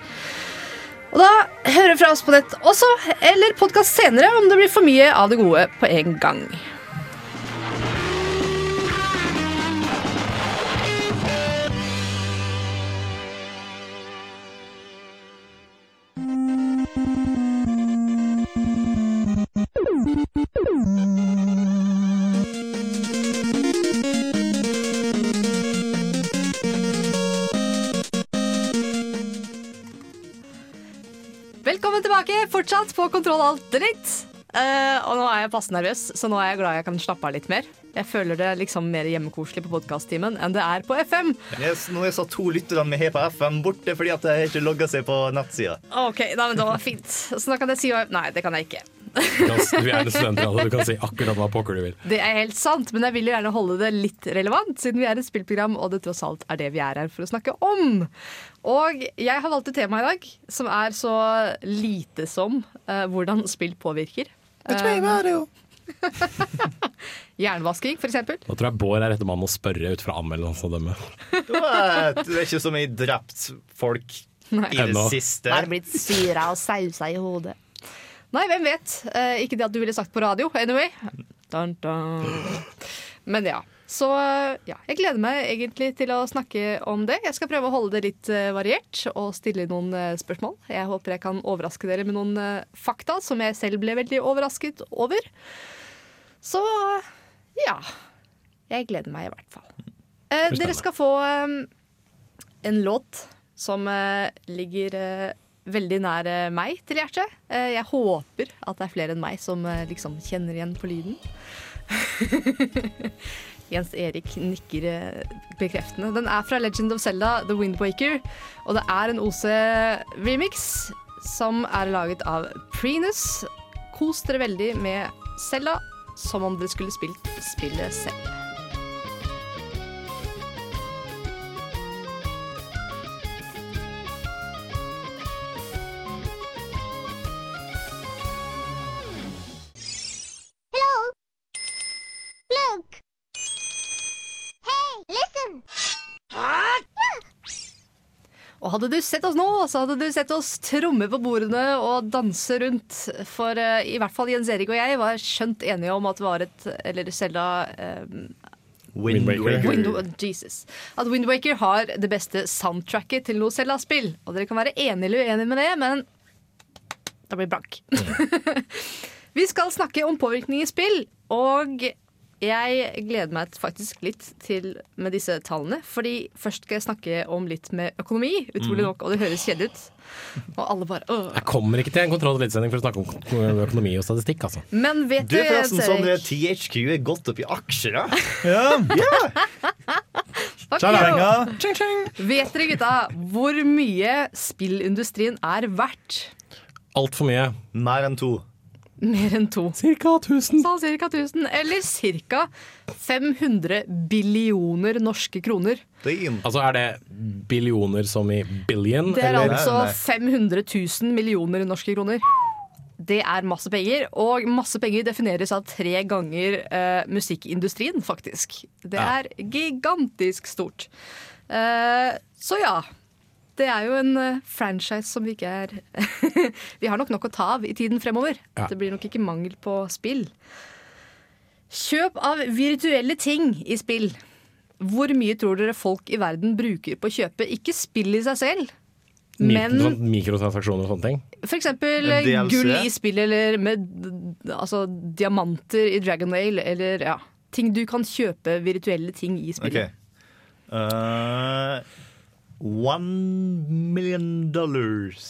Og da hører fra oss på nett også, eller podkast senere om det blir for mye av det gode på en gang. Fortsatt på Kontroll Alt dritt. Uh, og nå er jeg passe nervøs, så nå er jeg glad jeg kan slappe av litt mer. Jeg føler det liksom mer hjemmekoselig på podkast-timen enn det er på FM. Yes, nå er så to lytterne vi har på FM borte fordi at de ikke logga seg på nettsida. OK, da, men det var fint. Så da kan jeg si Nei, det kan jeg ikke. Vi er en studentradio, du kan si akkurat hva pokker du vil. Det er helt sant, men jeg vil jo gjerne holde det litt relevant, siden vi er et spillprogram, og det tross alt er det vi er her for å snakke om. Og jeg har valgt et tema i dag som er så lite som uh, hvordan spill påvirker. Eh, Jernvasking, for eksempel. Nå tror jeg Bård er rette mann å spørre ut fra anmeldelsen å dømme. What? Det er ikke så mye drept folk Nei. i det Ennå. siste. Bare blitt syra og sausa i hodet. Nei, hvem vet. Eh, ikke det at du ville sagt på radio, anyway. Dun, dun. Men ja. Så ja, jeg gleder meg egentlig til å snakke om det. Jeg skal prøve å holde det litt eh, variert og stille noen eh, spørsmål. Jeg håper jeg kan overraske dere med noen eh, fakta som jeg selv ble veldig overrasket over. Så ja. Jeg gleder meg i hvert fall. Eh, dere skal få eh, en låt som eh, ligger eh, veldig nær eh, meg til hjertet. Eh, jeg håper at det er flere enn meg som eh, liksom kjenner igjen på lyden. Jens Erik nikker bekreftende. Den er fra Legend of Zelda, The Windwaker. Og det er en OC-remix som er laget av Prenus. Kos dere veldig med Zelda som om dere skulle spilt spillet selv. Hadde du sett oss nå, så hadde du sett oss tromme på bordene og danse rundt. For uh, i hvert fall Jens Erik og jeg var skjønt enige om at det var et Eller Selda um, Wind Waker. Wind, Jesus. At Wind Waker har det beste soundtracket til noe Selda-spill. Og dere kan være enige eller uenige med det, men da blir det blank. Vi skal snakke om påvirkning i spill, og jeg gleder meg faktisk litt til med disse tallene. Fordi først skal jeg snakke om litt med økonomi, utrolig Mm. nok, og det høres kjedelig ut. Og alle bare Åh. Jeg kommer ikke til en kontroll- og for å snakke om økonomi og statistikk, altså. Men vet Du du, er forresten sånn at THQ er gått opp i aksjer, da. Tjalala. you. Vet dere, gutta, hvor mye spillindustrien er verdt? Altfor mye. Mer enn to. Mer enn to. Cirka 1000. Sa cirka 1000. Eller cirka 500 billioner norske kroner. Altså er det billioner som i billion? Det er eller? altså 500 000 millioner norske kroner. Det er masse penger, og masse penger defineres av tre ganger uh, musikkindustrien, faktisk. Det Ja. er gigantisk stort. Uh, så ja. Det er jo en eh, franchise som vi ikke er Vi har nok nok å ta av i tiden fremover. Ja. Det blir nok ikke mangel på spill. Kjøp av virtuelle ting i spill. Hvor mye tror dere folk i verden bruker på å kjøpe ikke spill i seg selv, men sånn mikrotransaksjoner og sånne ting? f.eks. eksempel gull i spill, eller med altså, diamanter i Dragon Whale, eller ja. Ting du kan kjøpe virtuelle ting i OK. Okay. Uh, one million dollars.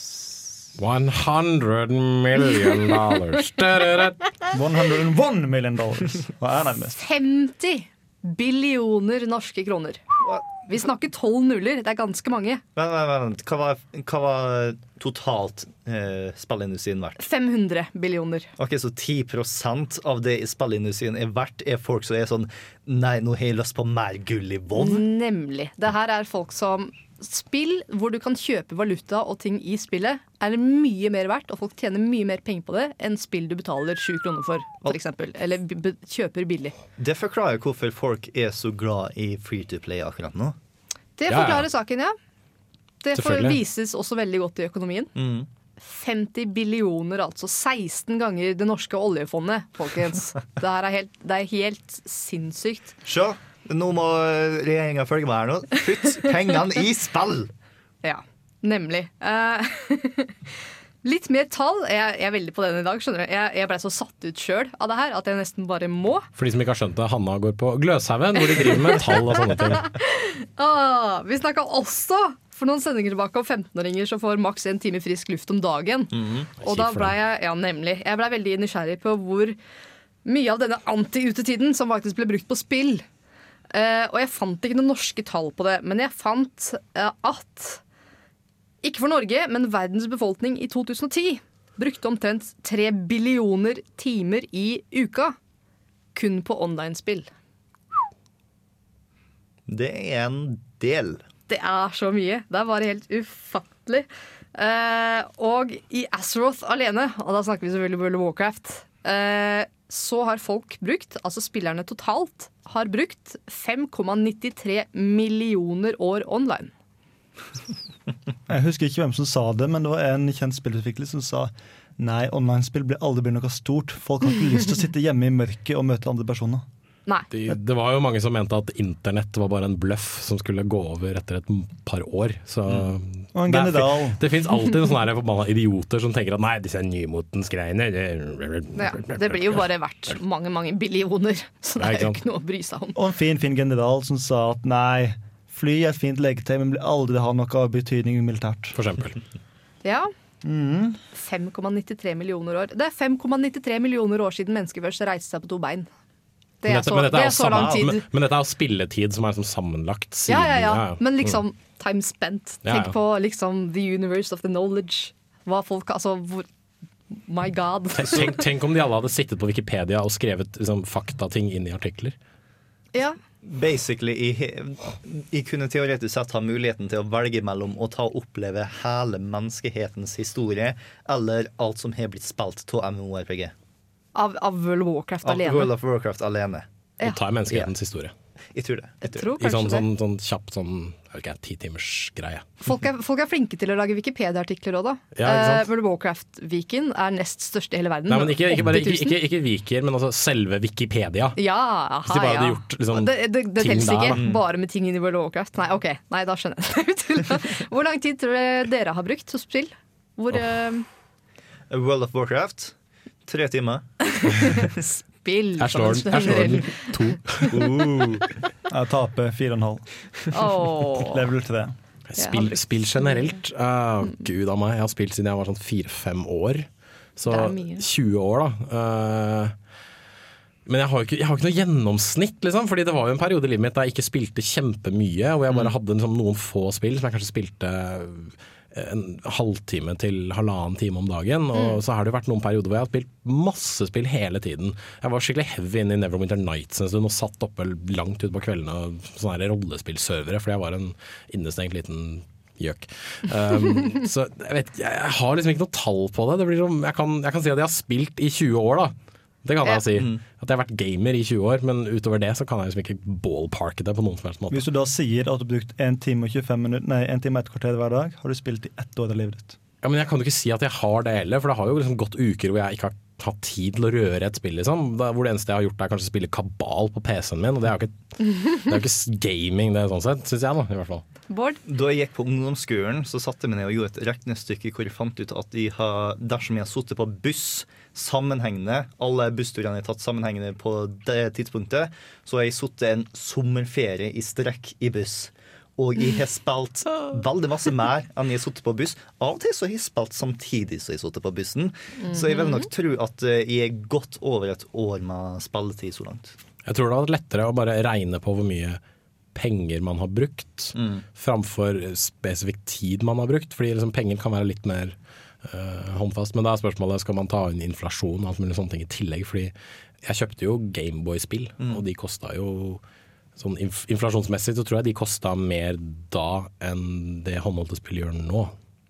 100 million dollars. 101 million dollars. Hva er nærmest? 50 billioner norske kroner. Vi snakker tolv nuller. Det er ganske mange. Vent, vent, vent. Hva var, hva var totalt eh, spillindustrien verdt? 500 billioner. Ok, Så 10% av det spillindustrien er verdt, er folk som er sånn Nei, nå har jeg lyst på mer gull i bånn. Nemlig. Det her er folk som Spill hvor du kan kjøpe valuta og ting i spillet, er mye mer verdt, og folk tjener mye mer penger på det enn spill du betaler sju kroner for, f.eks. Eller kjøper billig. Det forklarer hvorfor folk er så glad i free to play akkurat nå. Det Ja, ja. forklarer saken, ja. Det får vises også veldig godt i økonomien. Mm. 50 billioner, altså 16 ganger det norske oljefondet, folkens. Det er helt, det er helt sinnssykt. Se, nå må regjeringa følge med her nå. Putt pengene i spill! Ja, nemlig. Uh, litt mer tall. Jeg, jeg er veldig på den i dag. skjønner du Jeg, jeg ble så satt ut sjøl av det her at jeg nesten bare må. For de som ikke har skjønt det, Hanna går på Gløshaugen, hvor de driver med tall og sånne ting. Ah, vi snakka også for noen sendinger tilbake om 15-åringer som får maks en time frisk luft om dagen. Og da ble jeg ja, nemlig, jeg ble veldig nysgjerrig på hvor mye av denne anti-utetiden som faktisk ble brukt på spill. Eh, og jeg fant ikke noen norske tall på det, men jeg fant eh, at ikke for Norge, men verdens befolkning i 2010 brukte omtrent tre billioner timer i uka kun på online-spill. Det er en del. Det er så mye. Det er bare helt ufattelig. Eh, og i Azeroth alene, og da snakker vi selvfølgelig om World of Warcraft, eh, så har folk brukt, altså spillerne totalt, har brukt 5,93 millioner år online. Jeg husker ikke hvem som sa det, men det var en kjent spillutvikler som sa nei, online-spill blir aldri blir noe stort. Folk har ikke lyst til å sitte hjemme i mørket og møte andre personer. Nei. De, det var jo mange som mente at internett var bare en bløff som skulle gå over etter et par år. Så Og en det general. Det fins alltid sånne forbanna idioter som tenker at nei, disse nymotens greiene det, Ja, det blir jo bare verdt mange, mange billioner, så det er jo ikke noe å bry seg om. Og en fin, fin general som sa at nei, fly er et fint leketøy, men blir aldri ha noe av betydning militært. For eksempel. Ja. Mm. 5,93 millioner år. Det er 5,93 millioner år siden mennesker først reiste seg på to bein. Det er så, men dette men dette er så lang tid. Men, men dette er jo spilletid som er liksom sammenlagt siden Ja, ja, ja. Men Mm. liksom time spent. Tenk ja. på liksom the universe of the knowledge. Hva folk Altså, hvor My God. Tenk, tenk om de alle hadde sittet på Wikipedia og skrevet liksom, faktating inn i artikler. Ja. Basically, jeg, jeg kunne teoretisk sett ha muligheten til å velge mellom å ta og oppleve hele menneskehetens historie, eller alt som har blitt spilt av MMORPG. Av, av World of Warcraft Av alene. World of Warcraft alene. Ja. Og tar menneskehetens historie. Jeg tror det. Jeg tror I sånn, sånn, sånn kjapp sånn okay, titimersgreie. Folk er, folk er flinke til å lage Wikipedia-artikler òg, da. Ja, uh. Eh, World of Warcraft-viken er nest største i hele verden. Nei, men ikke, ikke, bare, ikke, ikke, ikke Viker, men altså selve Wikipedia. Ja, aha, Hvis de bare ja. hadde gjort liksom, det det, det ting der, ikke da. bare med ting inni i World of Warcraft. Nei, ok, nei, da skjønner jeg. Hvor lang tid tror dere dere har brukt hos spill? Hvor eh, World of Warcraft. Tre timer. spill Jeg slår den. Jeg slår den. To. To. Jeg taper fire og en halv. Åh. Level tre. Spill, spill generelt. Uh, Gud a meg, jeg har spilt siden jeg var sånn fire-fem år. Så Det er mye. 20 år, da. Uh, men jeg har, ikke, jeg har ikke noe gjennomsnitt, liksom. Fordi det var jo en periode i livet mitt der jeg ikke spilte kjempemye. Hvor jeg bare hadde liksom, noen få spill som jeg kanskje spilte en halvtime til halvannen time om dagen. Og Mm. så har det vært noen perioder hvor jeg har spilt masse spill hele tiden. Jeg var skikkelig heavy inn i Neverwinter Nights en stund og satt oppe langt utpå kveldene og sånne rollespillservere, fordi jeg var en innestengt liten gjøk. Um, så jeg vet jeg, jeg har liksom ikke noe tall på det. det blir som, jeg, kan, jeg kan si at jeg har spilt i 20 år, da. Det kan jeg si. At jeg har vært gamer i 20 år, men utover det så kan jeg liksom ikke ballparke det på noen som helst måte. Hvis du da sier at du har brukt 1 time og 25 minutter, nei, 1 time og et kvarter hver dag, har du spilt i ett år av livet ditt. Ja, men jeg kan jo ikke si at jeg har det heller, for det har jo liksom gått uker hvor jeg ikke har hatt tid til å røre et spill, liksom. Det, hvor det eneste jeg har gjort er kanskje å spille kabal på PC-en min, og det er jo ikke, det er jo ikke gaming det sånn sett, syns jeg da, i hvert fall. Bård? Da jeg gikk på ungdomsskolen, så satte jeg meg ned og gjorde et regnestykke hvor jeg fant ut at jeg har, dersom jeg har sittet på buss sammenhengende, alle bussturene er har tatt sammenhengende på det tidspunktet, så har jeg sittet en sommerferie i strekk i buss. Og jeg har spilt veldig masse mer enn jeg har sittet på buss. Av og til så har jeg spilt samtidig som jeg har sittet på bussen. Så jeg vil nok tro at eh, jeg er godt over et år med spilletid så langt. Jeg tror det hadde vært lettere å bare regne på hvor mye penger man har brukt, framfor spesifikk tid man har brukt. Fordi liksom penger kan være litt mer håndfast. Men da er spørsmålet skal man ta inn inflasjon og alt mulig sånne ting i tillegg. Fordi jeg kjøpte jo Gameboy-spill, og de kosta jo Sånn inf inflasjonsmessig så tror jeg de kosta mer da enn det håndholdte spill gjør nå.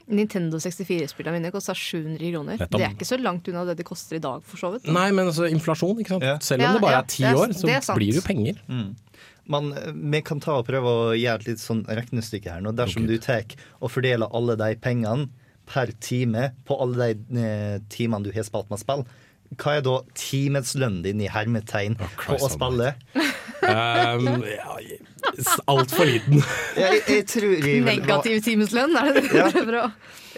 Nintendo 64-spillene mine kosta 700 kroner. Det er ikke så langt unna det de koster i dag, for så vidt. Nei, men altså inflasjon, ikke sant. Selv om Ja, det bare ja, er ti det år, så det blir det jo penger. Mm. Men eh, vi kan ta og prøve å gjøre et litt sånn regnestykke her nå. Dersom du tar og fordeler alle de pengene per time på alle de eh, timene du har spilt med spill, hva er da timeslønnen din i hermetegn på å spille? Um, ja, Altfor liten. Jeg, jeg tror jeg Negativ timeslønn, er det det du prøver å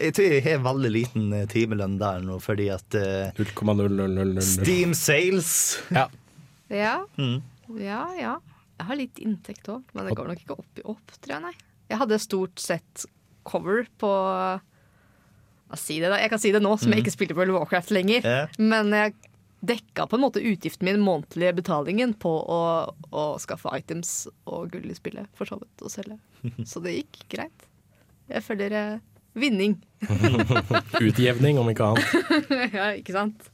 Jeg tror jeg har veldig liten eh, timelønn der nå, fordi at uh, 0,0000 Steam sales Ja. Ja, Mm. ja. ja. Jeg har litt inntekt òg, men det går nok ikke opp i opp, tror jeg, nei. Jeg hadde stort sett cover på si det da? Jeg kan si det nå, som jeg Mm. ikke spilte på World of Warcraft lenger. Yeah. Men jeg dekka på en måte utgiften min, månedlige betalingen, på å, å skaffe items og gull i spillet, for så vidt, og selge. Så det gikk greit. Jeg følger eh, vinning. Utjevning, om ikke annet. ja, ikke sant?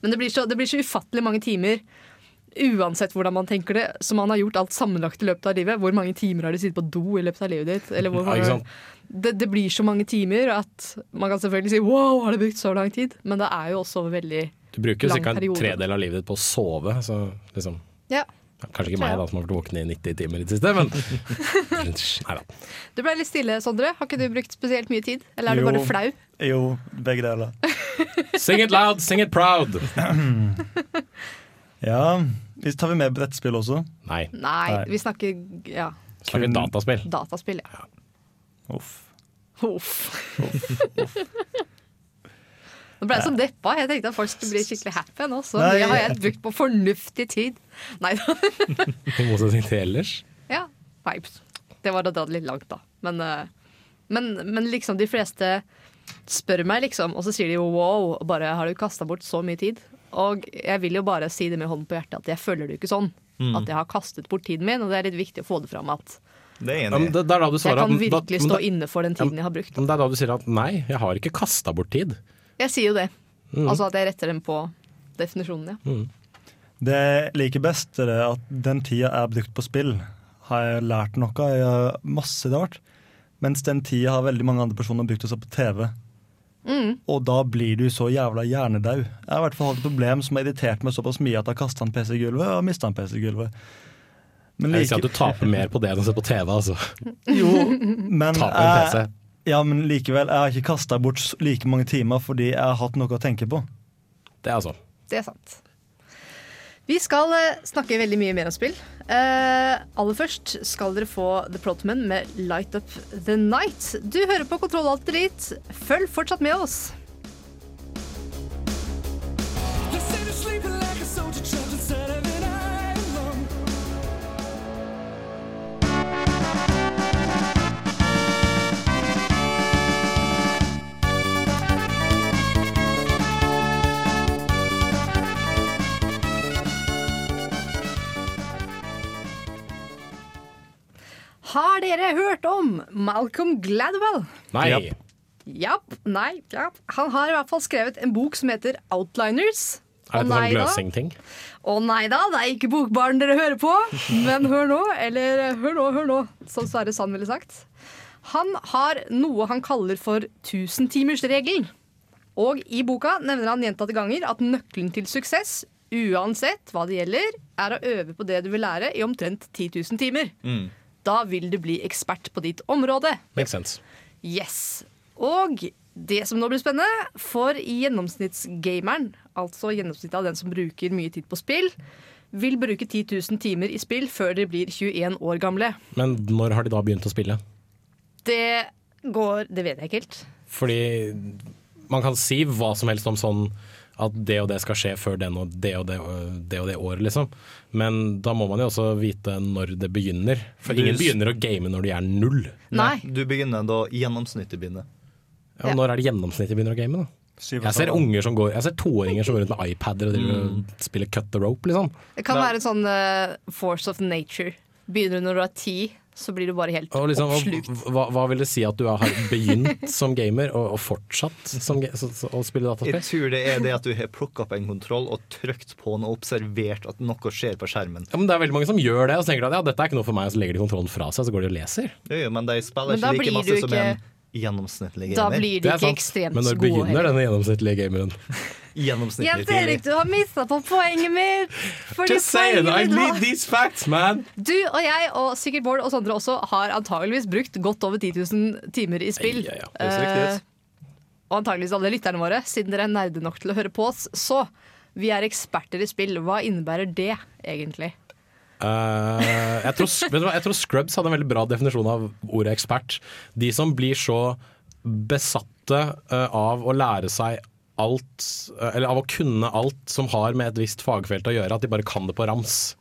Men det blir, så, det blir så ufattelig mange timer, uansett hvordan man tenker det, som man har gjort alt sammenlagt i løpet av livet. Hvor mange timer har du sittet på do i løpet av livet ditt? Eller hvor, Ja, det, det blir så mange timer at man kan selvfølgelig si 'wow, har du brukt så lang tid'? Men det er jo også veldig Du bruker jo ca. en periode. tredel av livet ditt på å sove, så liksom Ja. Kanskje ikke meg, da, som har vært våken i 90 timer i det siste, men Nei da. Du ble litt stille, Sondre. Har ikke du brukt spesielt mye tid? Eller er du bare flau? Jo, begge deler. Sing it loud, sing it proud! Ja, vi tar vi med brettspill også? Nei. Nei, vi snakker ja, Snakker dataspill. dataspill, ja. Uff. Uff. Nå ble jeg så deppa. Jeg tenkte at folk skulle bli skikkelig happy nå. Så Nei. det har jeg brukt på fornuftig tid. Nei da. I motsetning til ellers. Ja, vibes. Det var å dra det litt langt, da. Men, eh, men, men liksom de fleste spør meg, liksom, og så sier de jo wow, og bare har du kasta bort så mye tid? Og jeg vil jo bare si det med hånden på hjertet at jeg føler det jo ikke sånn. Mm. At jeg har kastet bort tiden min, og det er litt viktig å få det fram at Det er Ja, men det, det er da du jeg kan at- virkelig da- stå da- inne for den tiden jeg har brukt. Men det er da du sier at nei, jeg har ikke kasta bort tid. Jeg sier jo det. Mm. Altså at jeg retter dem på definisjonen, ja. Det jeg liker best, er at den tida jeg har brukt på spill, har jeg lært noe. Jeg har masse rart. Mens den tida har veldig mange andre personer brukt også på TV. Mm. Og da blir du så jævla hjernedau. Jeg har i hvert fall hatt et problem som har irritert meg såpass mye at jeg har kasta en PC i gulvet og mista en PC i gulvet. Men Jeg vil si at du taper mer på det enn å se på TV, altså. Jo, men, Taper en PC. ja, men likevel, jeg har ikke kasta bort like mange timer fordi jeg har hatt noe å tenke på. Det er altså. Det er sant. Vi skal eh, snakke veldig mye mer om spill. Eh, aller først skal dere få The Protman med Light Up The Night. Du hører på Kontroll Alt Drit Følg fortsatt med oss. Har dere hørt om Malcolm Gladwell? Nei. Japp. Nei. Japp. Han har i hvert fall skrevet en bok som heter Outliners. Er det sånn da. gløsingting? Å nei da, det er ikke Bokbaren dere hører på. Men hør nå, eller hør nå, hør nå, som Sverre Sand ville sagt. Han har noe han kaller for tusentimersregelen. Og i boka nevner han gjentatte ganger at nøkkelen til suksess, uansett hva det gjelder, er å øve på det du vil lære i omtrent 10 000 timer. Mm. Da vil du bli ekspert på ditt område. Makes sense. Yes. Og det som nå blir spennende, for gjennomsnittsgameren, altså gjennomsnittet av den som bruker mye tid på spill, vil bruke 10 000 timer i spill før de blir 21 år gamle. Men når har de da begynt å spille? Det går Det vet jeg ikke helt. Fordi man kan si hva som helst om sånn at det og det skal skje før den og det og det, det, og det året, liksom. Men da må man jo også vite når det begynner. For Du- ingen begynner å game når de er null. Nei. Du begynner da gjennomsnittet begynner. Ja, og Når er det gjennomsnittet begynner å game, da? Jeg ser unger som går Jeg ser toåringer som går rundt med iPader og mm. og spiller cut the rope, liksom. Det kan være en sånn uh, force of nature. Begynner du når du er ti, så blir du bare helt liksom, oppslukt. hva, hva vil det si at du har begynt som gamer, og, og fortsatt som, så, så, å spille Jeg tror det er det at du har plukka opp en kontroll og trykt på den og observert at noe skjer på skjermen. Ja, men Det er veldig mange som gjør det, og så tenker at ja, dette er ikke noe for meg, og så legger de kontrollen fra seg, så går de og leser. Jo, jo, men de spiller Men ikke like masse ikke... som en gjennomsnittlig Da blir de ikke ekstremt gode. Men når begynner denne gjennomsnittlige gameren? Gjennomsnittlig Jens Erik, du har mista på poenget mitt! Just saying, I need these facts, man! Du og jeg, og sikkert Bård og Sondre også, har antageligvis brukt godt over 10 000 timer i spill. Ja, ja. Det ser riktig. Eh, og antageligvis alle lytterne våre, siden dere er nerde nok til å høre på oss. Så vi er eksperter i spill. Hva innebærer det egentlig? Uh, jeg, tror, hva, jeg tror Scrubs hadde en veldig bra definisjon av ordet ekspert. De som blir så besatte uh, av å lære seg alt, eh, eller av å kunne alt som har med et visst fagfelt å gjøre, at de bare kan det på rams.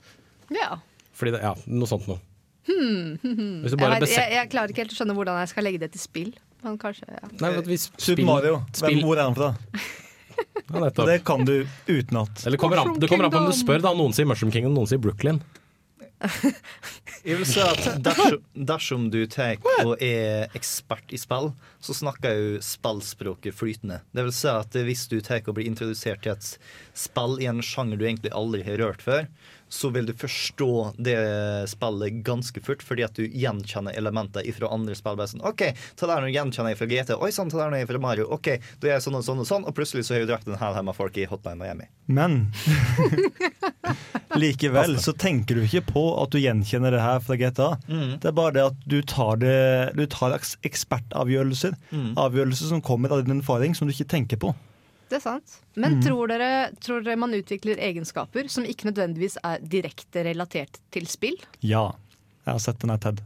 Ja. Fordi det, ja, noe sånt noe. Hmm. Hvis du Jeg, bare vet, jeg, jeg klarer ikke helt å skjønne hvordan jeg skal legge det til spill. Men kanskje, ja. Nei, vi Super spill- Mario. spill- Hvem, hvor er han fra? Ja, det kan du utenat. Eller det kommer an på om du spør. da Noen sier Mushroom King, og noen sier Brooklyn. Jeg vil si at dersom, dersom du tar og er ekspert i spill, så snakker jo spillspråket flytende. Det vil si at hvis du tar og blir introdusert til et spill i en sjanger du egentlig aldri har rørt før, så vil du forstå det spillet ganske fort, fordi at du gjenkjenner elementer fra andre spill. Sånn, OK, ta der nå gjenkjenner jeg fra GT. Oi sann, ta der nå jeg fra Mario. OK, da er jeg sånn og sånn og sånn, og plutselig så har jeg drept en hel haug folk i Hotline Miami. Men likevel så tenker du ikke på at du gjenkjenner det her fra GTA. Mm. Det er bare det at du tar, det, du tar ekspertavgjørelser. Mm. Avgjørelser som kommer av din erfaring, som du ikke tenker på. Det er sant. Men mm. tror, dere, tror dere man utvikler egenskaper som ikke nødvendigvis er direkte relatert til spill? Ja. Jeg har sett den her TED.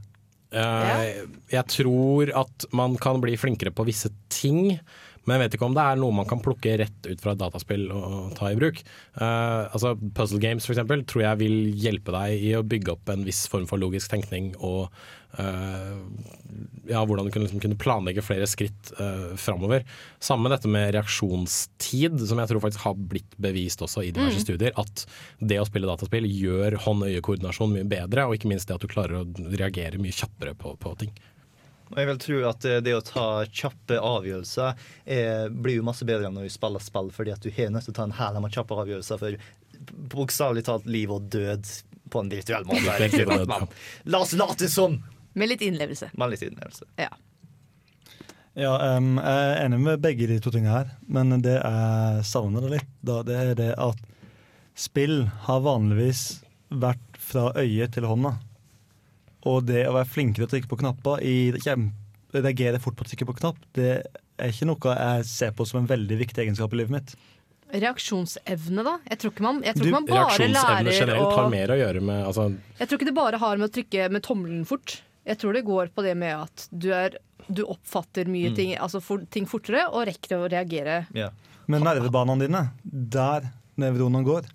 Eh, Jeg tror at man kan bli flinkere på visse ting, men jeg vet ikke om det er noe man kan plukke rett ut fra et dataspill og ta i bruk. Uh, altså Puzzle games eksempel, tror jeg vil hjelpe deg i å bygge opp en viss form for logisk tenkning og uh, ja, hvordan du kunne, liksom, kunne planlegge flere skritt uh, framover. Samme dette med reaksjonstid, som jeg tror faktisk har blitt bevist også i diverse Mm. studier. At det å spille dataspill gjør hånd-øye-koordinasjon mye bedre, og ikke minst det at du klarer å reagere mye kjappere på, på ting. Og jeg vil tro at eh, det å ta kjappe avgjørelser eh, blir jo masse bedre når du spiller spill, fordi at du har nødt til å ta en hæl med kjappe avgjørelser for bokstavelig talt liv og død på en virtuell måte. La oss late som! Med litt innlevelse. Med litt innlevelse. Ja. Ja, um, jeg er enig med begge de to tingene her, men det jeg savner det litt, da, det er det at spill har vanligvis vært fra øye til hånda. Og det å være flinkere til å trykke på knapper, i, reagere fort på å trykke på knapp, det er ikke noe jeg ser på som en veldig viktig egenskap i livet mitt. Reaksjonsevne, da? Jeg tror ikke man, jeg tror Du, ikke man bare reaksjonsevne lærer generelt å har mer å gjøre med altså, Jeg tror ikke det bare har med å trykke med tommelen fort. Jeg tror det går på det med at du, er, du oppfatter mye Mm. ting, altså for, ting fortere og rekker å reagere. Men nervebanene dine, der nevronene går,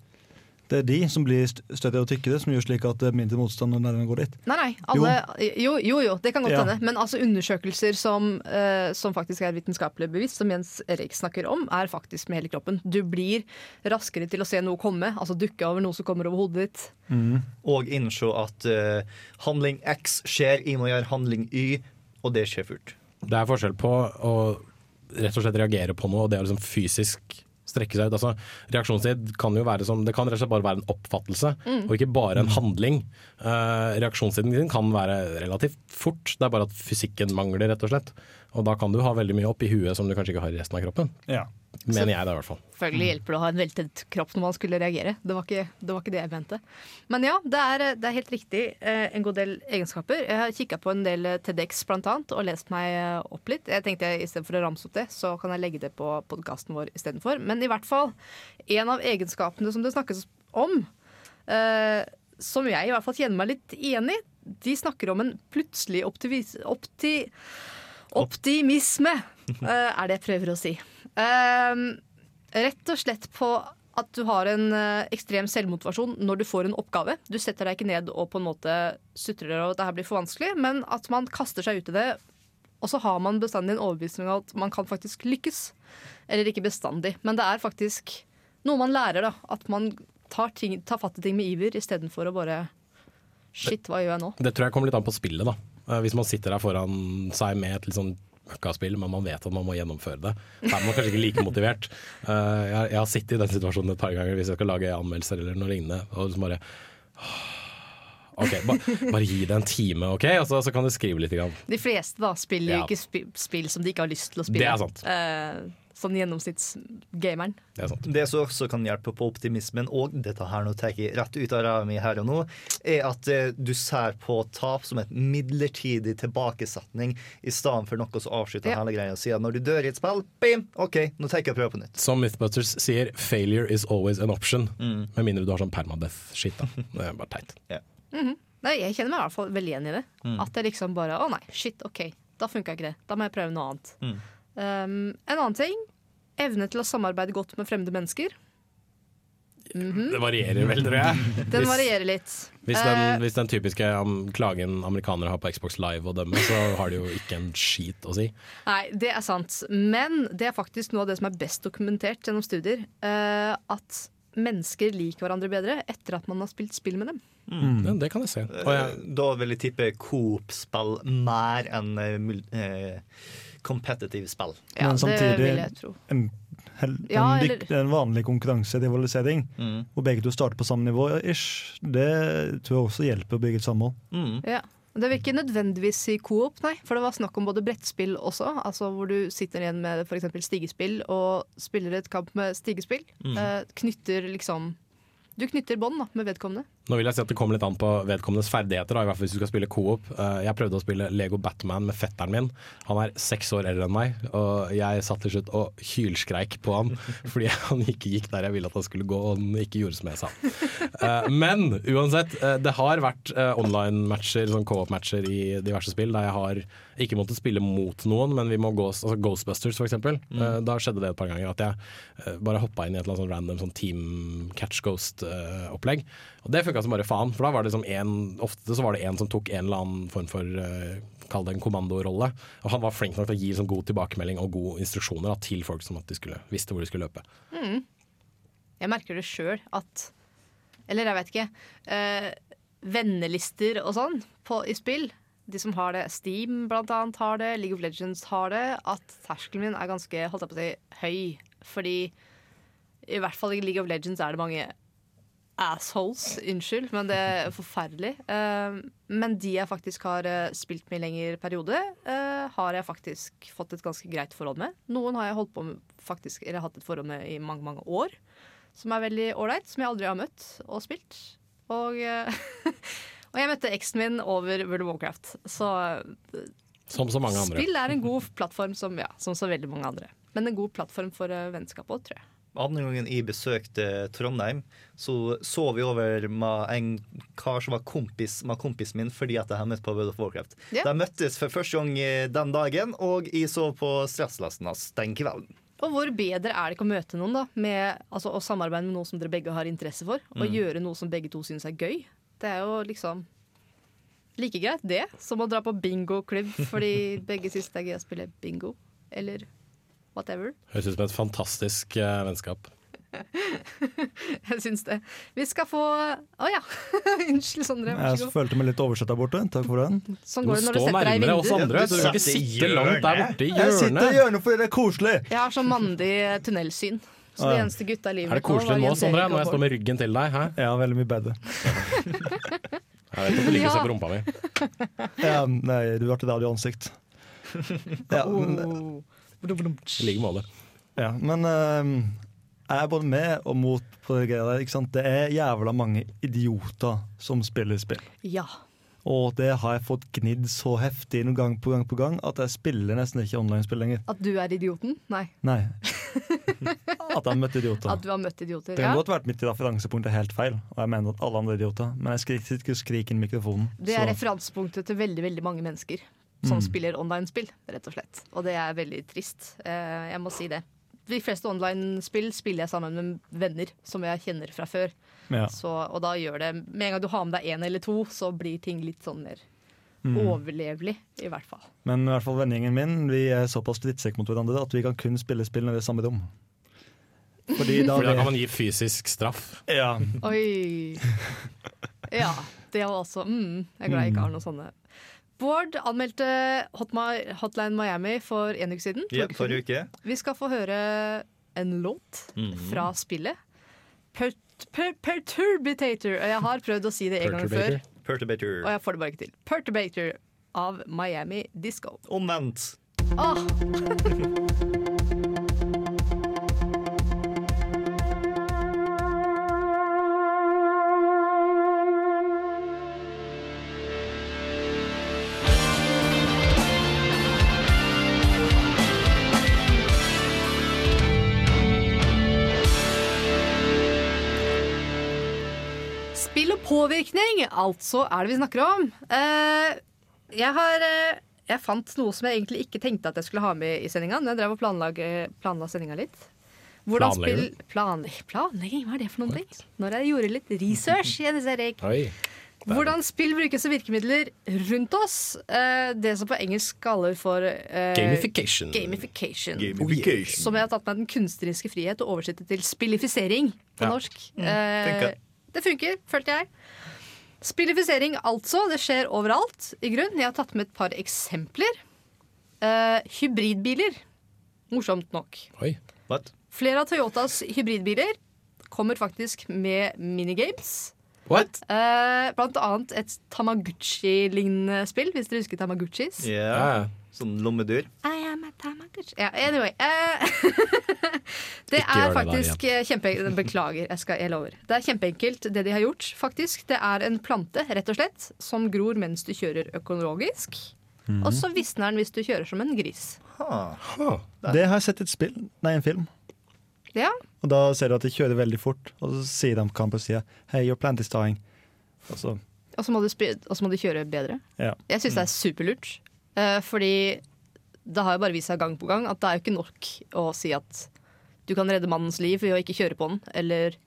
det er de som blir støttet og tykkere, som gjør slik at det er mindre motstand når nervene går dit. Nei, nei. Alle, jo. jo, jo, det kan godt Ja. hende. Men altså undersøkelser som, uh, som faktisk er vitenskapelig bevisst, som Jens Erik snakker om, er faktisk med hele kroppen. Du blir raskere til å se noe komme, altså dukke over noe som kommer over hodet ditt. Og innse at uh, handling X skjer, jeg må gjøre handling Y, og det skjer fort. Det er forskjell på å rett og slett reagere på noe og det å liksom fysisk strekke seg ut. Altså, reaksjonstid kan jo være som Det kan rett og slett bare være en oppfattelse, Mm. og ikke bare en handling. Uh, reaksjonstiden din kan være relativt fort, det er bare at fysikken mangler, rett og slett. Og da kan du ha veldig mye opp i huet som du kanskje ikke har i resten av kroppen. Mener jeg det, i hvert fall. Selvfølgelig hjelper det å ha en veltett kropp når man skulle reagere. Det var ikke det, var ikke det jeg mente. Men ja, det er, det er helt riktig eh, en god del egenskaper. Jeg har kikka på en del eh, TEDx blant annet, og lest meg eh, opp litt. Jeg tenkte i stedet for å ramse opp det, så kan jeg legge det på podkasten vår istedenfor. Men i hvert fall, en av egenskapene som det snakkes om, eh, som jeg i hvert fall kjenner meg litt igjen i, de snakker om en plutselig optimis opti, optimisme, er det jeg prøver å si. Eh, rett og slett på at du har en eh, ekstrem selvmotivasjon når du får en oppgave. Du setter deg ikke ned og på en måte sutrer og at det her blir for vanskelig, men at man kaster seg ut i det. Og så har man bestandig en overbevisning om at man kan faktisk lykkes. Eller ikke bestandig, men det er faktisk noe man lærer. da At man tar, ting, tar fatt i ting med iver istedenfor å bare Shit, hva gjør jeg nå? Det tror jeg kommer litt an på spillet. da Eh, Hvis man sitter der foran seg med et litt sånn møkkaspill, men man vet at man må gjennomføre det, Da er man kanskje ikke like motivert. Eh, jeg, har sittet i den situasjonen et par ganger hvis jeg skal lage anmeldelser eller noe lignende. Og liksom bare OK, ba, bare gi det en time, OK? Og så, så kan du skrive litt. Grann. De fleste da spiller Ja. ikke sp spill som de ikke har lyst til å spille. Det er sant. Eh, sånn gjennomsnittsgameren. Det er sant. Det som også kan hjelpe på optimismen, og dette her nå tar jeg rett ut av ræva mi her og nå, er at eh, du ser på tap som et midlertidig tilbakesetning i stedet for noe som avslutter Ja. hele greia. Siden når du dør i et spill, bim, OK, nå tar jeg prøve på nytt. Som Mythbusters sier, 'failure is always an option'. Mm. Med mindre du har sånn permadeath-shit. da Det er bare teit. Mhm. Nei, jeg kjenner meg i hvert fall veldig igjen i det. Mm. At det liksom bare Å nei, shit, OK, da funka ikke det. Da må jeg prøve noe annet. Mm. Um, en annen ting evne til å samarbeide godt med fremmede mennesker. Mhm. Det varierer vel, tror jeg. Den Hvis- varierer litt. Hvis den, Eh, hvis den typiske am klagen amerikanere har på Xbox Live å dømme, så har det jo ikke en skit å si. Nei, det er sant. Men det er faktisk noe av det som er best dokumentert gjennom studier. Uh, at mennesker liker hverandre bedre etter at man har spilt spill med dem. Mm. Ja, det kan jeg se. Og jeg, Eh, Da vil jeg tippe Coop-spill mer enn eh, competitive spill. Ja, Men det samtidig vil jeg tro. en, hel, Ja, eller- en vanlig konkurransedivalisering, Mm. hvor begge to starter på samme nivå, ish, det tror jeg også hjelper å bygge et samhold. Ja. Det vil ikke nødvendigvis si coop, nei. For det var snakk om både brettspill også. Altså hvor du sitter igjen med f.eks. stigespill og spiller et kamp med stigespill. Mm. Eh, knytter liksom Du knytter bånd med vedkommende. Nå vil jeg si at det kommer litt an på vedkommendes ferdigheter. Da, i hvert fall hvis du skal spille co-op. Eh, Jeg prøvde å spille Lego Batman med fetteren min. Han er seks år eldre enn meg, og jeg satt til slutt og hylskreik på han fordi han ikke gikk der jeg ville at han skulle gå, og han ikke gjorde som jeg sa. Eh, Men uansett, eh, det har vært online-matcher, sånn co-op-matcher i diverse spill der jeg har ikke måttet spille mot noen, men vi må gå altså Ghostbusters eksempel. Mm. Da skjedde det et par ganger at jeg bare hoppa inn i et eller annet sånn random sånn Team Catch Ghost-opplegg. Og det funka som bare faen, for da var det liksom en, ofte så var det en som tok en eller annen form for uh, Kall det en kommandorolle. Og han var flink nok til å gi liksom, god tilbakemelding og gode instruksjoner da, til folk som at de skulle, visste hvor de skulle løpe. Mm. Jeg merker det sjøl at Eller jeg vet ikke. Uh, vennelister og sånn på, i spill. De som har det, Steam blant annet har det, League of Legends har det. At terskelen min er ganske holdt jeg på å si, høy. Fordi i hvert fall i League of Legends er det mange assholes. Unnskyld, men det er forferdelig. Eh, men de jeg faktisk har eh, spilt med i lengre periode, eh, har jeg faktisk fått et ganske greit forhold med. Noen har jeg holdt på med faktisk, eller hatt et forhold med i mange, mange år. Som er veldig ålreit. Som jeg aldri har møtt og spilt. Og, og jeg møtte eksen min over World of Warcraft. Så Som så mange andre. spill er en god plattform som, ja, som så veldig mange andre. Men en god plattform for vennskap òg, tror jeg. Andre gangen jeg besøkte Trondheim, så sov vi over med en kar som var kompis med kompisen min fordi at jeg hadde møtt på World of Warcraft. Ja. De møttes for første gang eh, den dagen, og jeg sov på stresslasten hans den kvelden. Og hvor bedre er det ikke å møte noen, da? Med, altså, å samarbeide med noe som dere begge har interesse for. Og Mm. gjøre noe som begge to syns er gøy. Det er jo liksom like greit, det, som å dra på bingoklubb fordi begge syns det er gøy å spille bingo. Eller whatever. Høres ut som et fantastisk uh, vennskap. Jeg syns det. Vi skal få Å ja! Unnskyld, Sondre. Jeg god. følte meg litt oversett der borte. Takk for den. Sånn går det når du setter deg i vinduet. Du skal ikke sitte langt der borte i Jeg sitter i hjørnet. hjørnet fordi det er koselig. Jeg har sånn mandig tunnelsyn. Så det eneste gutta i livet Er det koselig nå, Sondre? Når jeg står med ryggen til deg? Hæ? Ja, veldig mye bedre. Jeg vet at du liker å se på rumpa mi. Ja, nei, du ble av ærlig ansikt. Ja, men, I like måte. ja, men ehm, jeg er både med og mot på det greia der. Ikke sant? Det er jævla mange idioter som spiller spill. Ja. Og det har jeg fått gnidd så heftig noen gang på gang på gang at jeg spiller nesten ikke online-spill lenger. At du er idioten? Nei. Nei. At jeg har møtt idioter. At du har møtt idioter? Det kan Ja. godt være at mitt referansepunkt er helt feil, og jeg mener at alle andre er idioter, men jeg sitter ikke og skriker inn mikrofonen. Det er så- referansepunktet til veldig veldig mange mennesker som Mm. spiller online-spill, rett og slett. Og det er veldig trist. Eh, jeg må si det. De fleste online-spill spiller jeg sammen med venner som jeg kjenner fra før. Ja. Så, og da gjør det Med en gang du har med deg én eller to, så blir ting litt sånn mer Mm. overlevelig, i hvert fall. Men i hvert fall vennegjengen min Vi er såpass drittsekk mot hverandre at vi kan kun spille spill når vi er i samme rom. Fordi da, Fordi da kan man gi fysisk straff. Ja. Oi. Ja, det var også mm, Jeg er glad jeg ikke har noen sånne. Bård anmeldte Hotline Miami for en uke siden. Ja, forrige uke. Vi skal få høre en låt Mhm. fra spillet. Per per Perturbitator. Og jeg har prøvd å si det en gang før, Perturbator. og jeg får det bare ikke til. Perturbator av Miami Disco. Omvendt. Åh. påvirkning, altså er det vi snakker om. Eh, jeg har eh, Jeg fant noe som jeg egentlig ikke tenkte at jeg skulle ha med i sendinga. Jeg drev og planla sendinga litt. Hvordan Planlegger spill planlegging? Planlegging, hva er det for noen ting? Når jeg gjorde litt research, Jens Erik. Hvordan spill brukes som virkemidler rundt oss. Eh, det som på engelsk kaller for eh, Gamification. gamification. Gamification. Som jeg har tatt meg den kunstneriske frihet å oversette til spillifisering på Ja. norsk. Mm, Eh. Det funker, følte jeg. Spillifisering altså. Det skjer overalt, i grunn. Jeg har tatt med et par eksempler. Uh, hybridbiler. Morsomt nok. Oi. What? Flere av Toyotas hybridbiler kommer faktisk med minigames. What? Uh, blant annet et Tamaguchi-lignende spill, hvis dere husker Tamaguchis. Ja. Sånn lommedyr. I am a tamagotchi. Ja, anyway. eh, det er faktisk kjempeenkelt. Beklager, jeg, skal, jeg lover. Det er kjempeenkelt det de har gjort, faktisk. Det er en plante, rett og slett, som gror mens du kjører økologisk. Mm. Og så visner den hvis du kjører som en gris. Det har jeg sett i et spill, nei, en film. Ja, Og da ser du at de kjører veldig fort, og så sier de på kampen sida hey, your plant is dying. Og så, Og så må, du spi- og så må du kjøre bedre. ja. Jeg syns det er superlurt. Eh, fordi det har jo bare vist seg gang på gang at det er jo ikke nok å si at du kan redde mannens liv ved å ikke kjøre på den, eller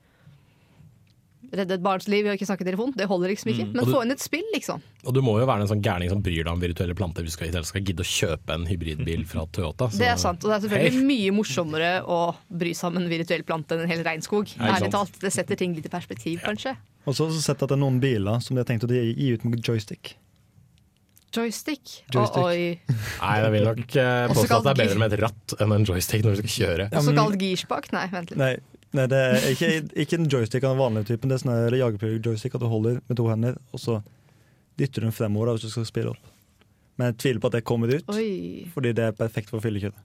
redde et barns liv ved å ikke snakke i telefon. Det holder liksom ikke. Mm. Men du- få inn et spill, liksom. Og du må jo være en sånn gærning som bryr deg om virtuelle planter hvis du skal, i skal gidde å kjøpe en hybridbil fra Toyota. så- Det er sant. Og det er selvfølgelig hey. mye morsommere å bry seg om en virtuell plante enn en hel regnskog. Ja, Ærlig talt. Det setter ting litt i perspektiv, kanskje. Og så har jeg sett at det er noen biler som de har tenkt å gi ut med joystick. Joystick. Joystick. Og, oi. Nei, jeg vil nok eh, påstå at det er bedre med et ratt enn en joystick når du skal kjøre. Også kalt girspak. Nei, vent litt. Nei, nei det er ikke, ikke en joystick av den vanlige typen. Det er sånn her jagerpil-joystick at du holder med to hender, og så dytter du den fremover hvis du skal spille opp. Men jeg tviler på at det kommer ut, Oi. fordi det er perfekt for fyllekjøret.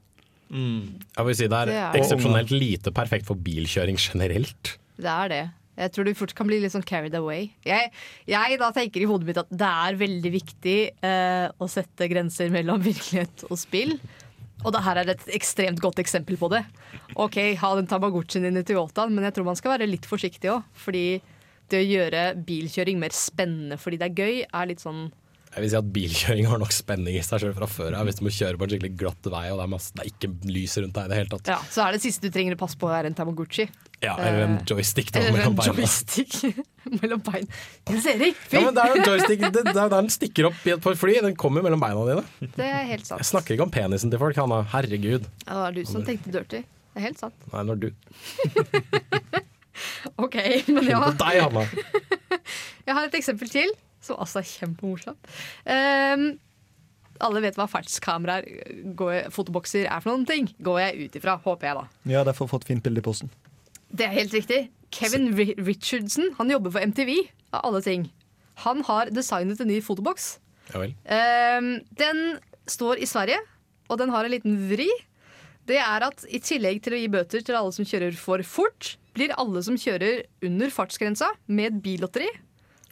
Jeg vil si det er Det er- eksepsjonelt lite perfekt for bilkjøring generelt. Det er det. Jeg tror du fort kan bli litt sånn carried away. Jeg, jeg da tenker i hodet mitt at det er veldig viktig eh, å sette grenser mellom virkelighet og spill. Og det her er et ekstremt godt eksempel på det. Ok, Ha den Tamagotchien din i Toyotaen, men jeg tror man skal være litt forsiktig òg. Fordi det å gjøre bilkjøring mer spennende fordi det er gøy, er litt sånn Jeg vil si at bilkjøring har nok spenning i seg selv fra før av. Hvis du må kjøre på en skikkelig glatt vei og det er, masse, det er ikke lys rundt deg i det hele tatt. ja, Så er det siste du trenger å passe på, er en Tamagotchi. Ja, eller en Eh, joystick da, Eller en beina. joystick mellom bein. Nils Erik, fy! Ja, men det er jo joystick, det, det er der den stikker opp i et par fly. Den kommer mellom beina dine. Det er helt sant. Jeg snakker ikke om penisen til folk, Hanna. Herregud. Ja, det var du som tenkte dirty. Det er helt sant. Nei, når du OK, men ja. Deg, Hanna. Jeg har et eksempel til, som altså er kjempemorsomt. Um, alle vet hva fartskameraer, går- fotobokser, er for noen ting. Går jeg ut ifra, håper jeg da. Ja, derfor fått fint bilde i posten. Det er helt riktig. Kevin Ri- Richardson han jobber for MTV, av alle ting. Han har designet en ny fotoboks. Ja vel. Um, den står i Sverige, og den har en liten vri. Det er at i tillegg til å gi bøter til alle som kjører for fort, blir alle som kjører under fartsgrensa med et billotteri.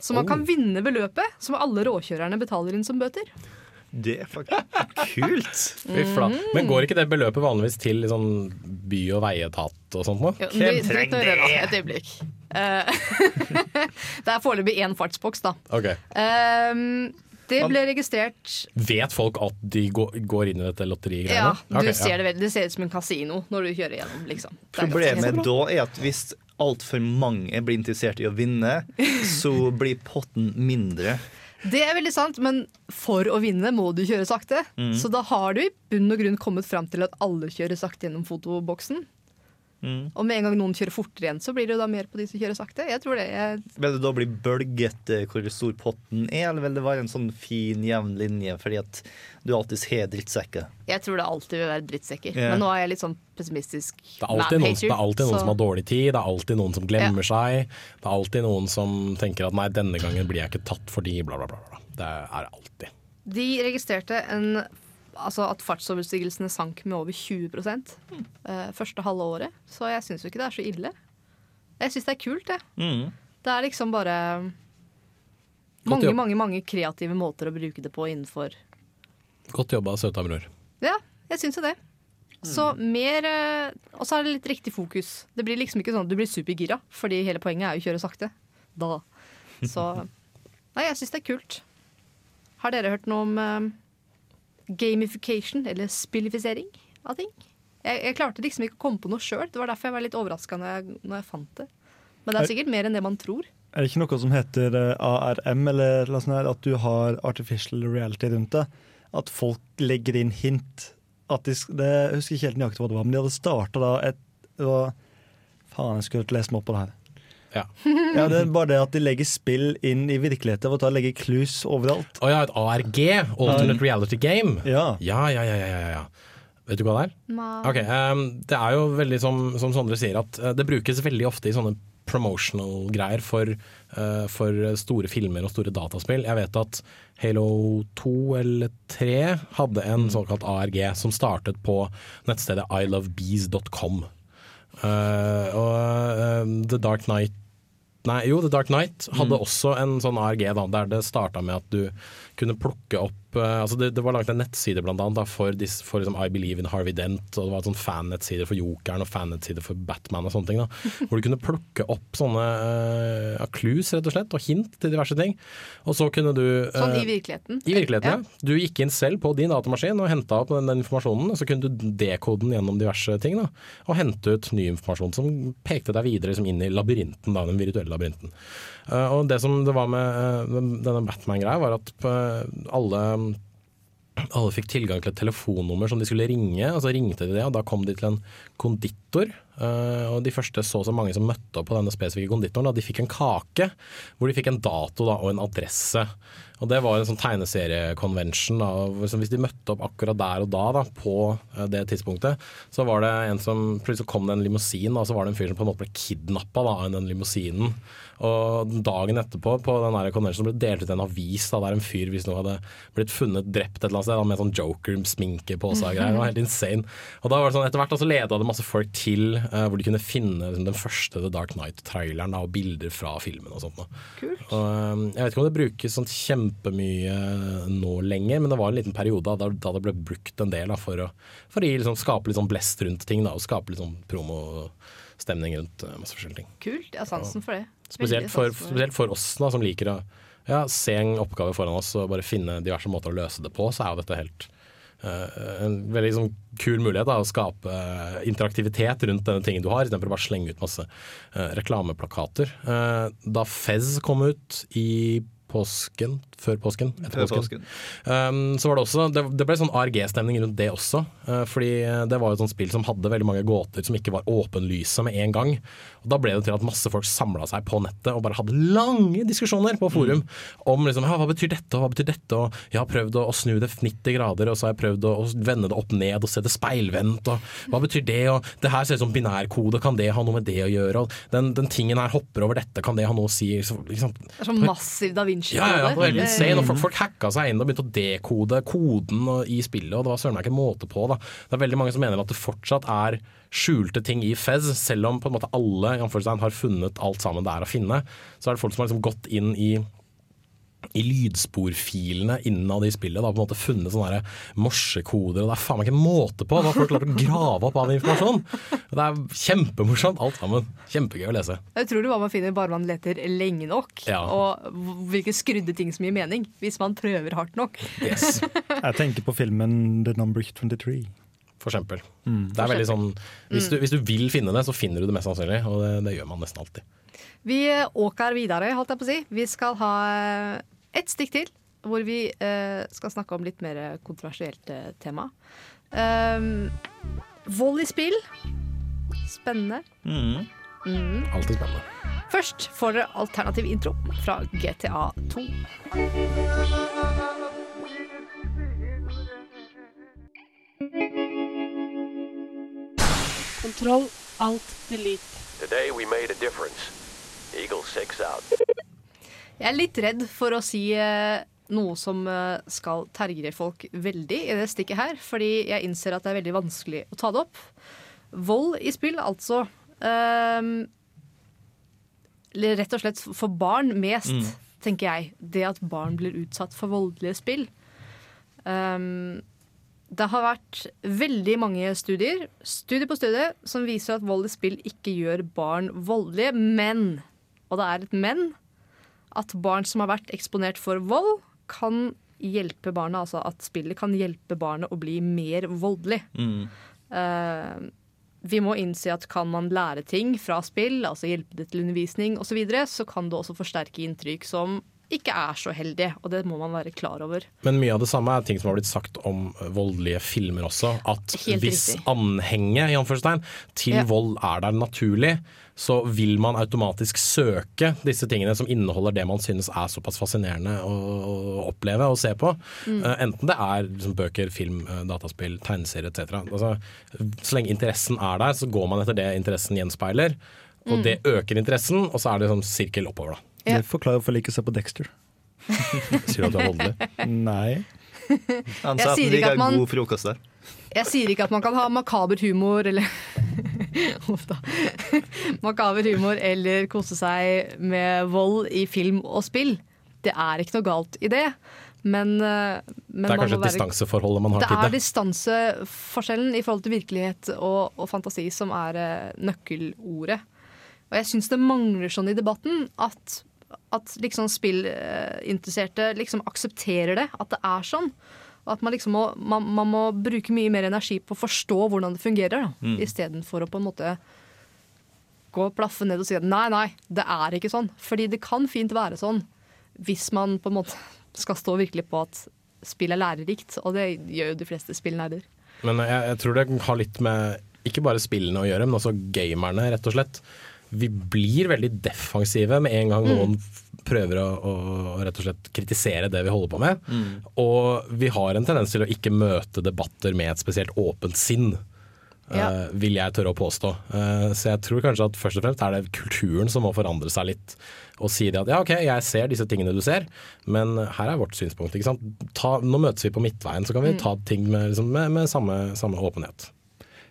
Så man Oh. kan vinne beløpet som alle råkjørerne betaler inn som bøter. Det er faktisk kult. Fy flate. Men går ikke det beløpet vanligvis til sånn by- og veietat og sånt noe? Jo, trenger det. Et øyeblikk. Eh, det er foreløpig én fartsboks, da. Okay. Um, det ble registrert Vet folk at de går, går inn i dette lotterigreiene? Ja, du Ok, ser det vel. Det ser ut som en kasino når du kjører gjennom, liksom. Problemet da er at hvis altfor mange blir interessert i å vinne, så blir potten mindre. Det er veldig sant, men for å vinne må du kjøre sakte. Mm. Så da har du i bunn og grunn kommet fram til at alle kjører sakte gjennom fotoboksen. Mm. Og med en gang noen kjører fortere igjen, så blir det jo da mer på de som kjører sakte. Jeg tror det er Vil det da bli bølgete hvor stor potten er, eller vil det være en sånn fin, jevn linje fordi at du alltid har drittsekker? Jeg tror det alltid vil være drittsekker. yeah. Men nå er jeg litt sånn pessimistisk. Det er alltid, noen, det er alltid noen så- som har dårlig tid, det er alltid noen som glemmer seg. Det er alltid noen som tenker at nei, denne gangen blir jeg ikke tatt fordi bla, bla, bla. bla. Det er alltid. De registrerte en, altså at fartsoverstigelsene sank med over 20 eh, første halve året. Så jeg syns jo ikke det er så ille. Jeg syns det er kult, det. Mm. Det er liksom bare mange, mange, mange kreative måter å bruke det på innenfor Godt jobba, søta bror. Ja, jeg syns jo det. Så mer eh, Og så er det litt riktig fokus. Det blir liksom ikke sånn at du blir supergira, fordi hele poenget er jo å kjøre sakte. Da. Så Nei, jeg syns det er kult. Har dere hørt noe om eh, gamification, eller spillifisering av ting? Jeg, jeg klarte liksom ikke å komme på noe sjøl. Det var derfor jeg var litt overraska når, når jeg fant det. Men det er sikkert mer enn det man tror. Er det ikke noe som heter eh, ARM, eller noe sånt her, at du har artificial reality rundt det? At folk legger inn hint. At de, det, jeg husker ikke helt nøyaktig hva det var, men de hadde starta da et det var, Faen, jeg skulle lese meg opp på det her. Ja. Ja, det er bare det at de legger spill inn i virkeligheten ved å legge clues overalt. Å ja, et ARG, Alternate Reality Game. Ja. Ja, ja, ja, ja, ja. Vet du hva det er? Nei. Ok, um, Det er jo veldig som, som Sondre sier, at uh, det brukes veldig ofte i sånne promotional greier for, uh, for store filmer og store dataspill. Jeg vet at Halo 2 eller 3 hadde en såkalt ARG som startet på nettstedet ilovebees.com. Uh, og uh, The Dark Knight Nei, jo, The Dark Knight hadde Mm. også en sånn ARG da, der det starta med at du kunne plukke opp altså det, det var laget en nettside blant annet da, for, dis, for liksom I Believe in Harvey Dent, og det var en sånn fan-nettside for Jokeren og fan-nettside for Batman og sånne ting. da, Hvor du kunne plukke opp sånne uh, clues rett og slett, og hint til diverse ting. Og så kunne du Sånn eh, i virkeligheten. i virkeligheten, ja. Du gikk inn selv på din datamaskin og henta opp den, den informasjonen. og Så kunne du dekode den gjennom diverse ting, da, og hente ut ny informasjon som pekte deg videre liksom, inn i labyrinten, da, den virtuelle labyrinten. Uh, og det som det var med eh, denne Batman-greia, var at eh, alle alle fikk tilgang til et telefonnummer som de skulle ringe, og så ringte de det, og da kom de til en konditor. eh, og de første så så mange som møtte opp på denne spesifikke konditoren, da de fikk en kake hvor de fikk en dato da, og en adresse. Og det var en sånn tegneseriekonvensjon. Hvis de møtte opp akkurat der og da, da på eh, det tidspunktet, så var det en som plutselig kom det en limousin, og så var det en fyr som på en måte ble kidnappa av den limousinen. Og dagen etterpå på den conventionen ble det delt ut en avis da, der en fyr hvis noe hadde blitt funnet drept et eller annet sted med sånn joker-sminke på seg og greier. Det var helt insane. Og da var det sånn, etter hvert så leda det masse folk til uh, hvor de kunne finne liksom, den første The Dark Knight-traileren og bilder fra filmen og sånt. Da. Kult. Og, eh, jeg vet ikke om det brukes sånn kjempemye nå lenger, men det var en liten periode da, da det ble brukt en del da, for å, for å liksom, skape litt sånn blest rundt ting da, og skape litt sånn promostemning rundt uh, masse forskjellige ting. Kult. Jeg har sansen for det. Spesielt for, spesielt for oss da, som liker å ja, se en oppgave foran oss og bare finne diverse måter å løse det på, så er jo dette helt uh, en veldig sånn kul mulighet da, å skape uh, interaktivitet rundt denne tingen du har, istedenfor å bare slenge ut masse uh, reklameplakater. Da Fez kom ut i påsken, før påsken, etter Før påsken, Um, så var det også Det, det ble sånn ARG-stemning rundt det også. uh, fordi det var jo et sånt spill som hadde veldig mange gåter som ikke var åpenlyse med en gang. Og Da ble det til at masse folk samla seg på nettet og bare hadde lange diskusjoner på forum om liksom, ja, hva betyr dette og hva betyr dette. Og jeg har prøvd å, å snu det 90 grader, og så har jeg prøvd å, å vende det opp ned og se det speilvendt. Og hva betyr det? Og det her ser ut som binærkode, kan det ha noe med det å gjøre? Og den, den tingen her hopper over dette, kan det ha noe å si? Liksom, Det er sånn massiv da Vinci. ja, ja, ja, insane. Og folk, folk hacka seg inn og begynte å dekode koden i spillet, og det var søren meg ikke måte på. Da. Det er veldig mange som mener at det fortsatt er skjulte ting i Fez, selv om på en måte alle har funnet alt sammen det er å finne. Så er det folk som har liksom gått inn i i lydsporfilene innad i spillet da, på en måte funnet sånne morsekoder, og det er faen meg ikke måte på hva folk har klart å grave opp av informasjon. Det er kjempemorsomt alt sammen. Kjempegøy å lese. Det er utrolig hva man finner bare man leter lenge nok, Ja. og hvilke skrudde ting som gir mening, hvis man prøver hardt nok. Jeg tenker på filmen The Number 23. For eksempel. Mm. Det er veldig sånn hvis Mm. du, hvis du vil finne det, så finner du det mest sannsynlig, og det, det gjør man nesten alltid. Vi åker videre, holdt jeg på å si. Vi skal ha ett stikk til, hvor vi eh, skal snakke om litt mer kontroversielt eh, tema. Um, vold i spill. Spennende. Mm. Alltid spennende. Først får dere alternativ intro fra GTA 2. Kontroll, alt, delete. Today we made a difference. Eagle 6 out. Jeg er litt redd for å si eh, noe som eh, skal terge folk veldig i det stikket her, fordi jeg innser at det er veldig vanskelig å ta det opp. Vold i spill, altså. ehm, rett og slett for barn mest, Mm. tenker jeg. Det at barn blir utsatt for voldelige spill. Ehm, det har vært veldig mange studier, studie på studie, som viser at vold i spill ikke gjør barn voldelige, men, og det er et men, at barn som har vært eksponert for vold, kan hjelpe barna, altså at spillet kan hjelpe barnet å bli mer voldelig. Mm. Uh, vi må innse at kan man lære ting fra spill, altså hjelpe det til undervisning osv., så, videre, så kan det også forsterke inntrykk som ikke er så heldige, og det må man være klar over. Men mye av det samme er ting som har blitt sagt om voldelige filmer også. At Helt hvis riktig. anhenget til Ja. vold er der naturlig, så vil man automatisk søke disse tingene som inneholder det man synes er såpass fascinerende å oppleve og se på. Mm. Eh, Enten det er liksom bøker, film, eh, dataspill, tegneserier etc. Altså, så lenge interessen er der, så går man etter det interessen gjenspeiler. Og Mm. det øker interessen, og så er det sånn sirkel oppover. da. Det forklarer hvorfor jeg liker å se på Dexter. Sier du at du er voldelig? Nei. Han Jeg sa at han ikke at man- god frokost der. Jeg sier ikke at man kan ha makaber humor eller. Makaber humor eller kose seg med vold i film og spill. Det er ikke noe galt i det, men, eh, men Det er kanskje være- distanseforholdet man har til Det Det er distanseforskjellen i forhold til virkelighet og, og fantasi som er eh, nøkkelordet. Og jeg syns det mangler sånn i debatten at, at liksom spillinteresserte liksom aksepterer det, at det er sånn. At man liksom må, man, man må bruke mye mer energi på å forstå hvordan det fungerer, da, Mm. istedenfor å på en måte gå og plaffe ned og si at nei, nei, det er ikke sånn. Fordi det kan fint være sånn hvis man på en måte skal stå virkelig på at spill er lærerikt, og det gjør jo de fleste spillnerder. Men jeg, jeg tror det har litt med ikke bare spillene å gjøre, men også gamerne, rett og slett. Vi blir veldig defensive med en gang Mm. noen f- prøver å, å rett og slett kritisere det vi holder på med. Mm. Og vi har en tendens til å ikke møte debatter med et spesielt åpent sinn. Ja. Uh, vil jeg tørre å påstå. Uh, så jeg tror kanskje at først og fremst er det kulturen som må forandre seg litt. Og si det at ja, ok, jeg ser disse tingene du ser, men her er vårt synspunkt. Ikke sant? Ta, nå møtes vi på midtveien, så kan vi Mm. ta ting med, liksom, med, med samme, samme åpenhet.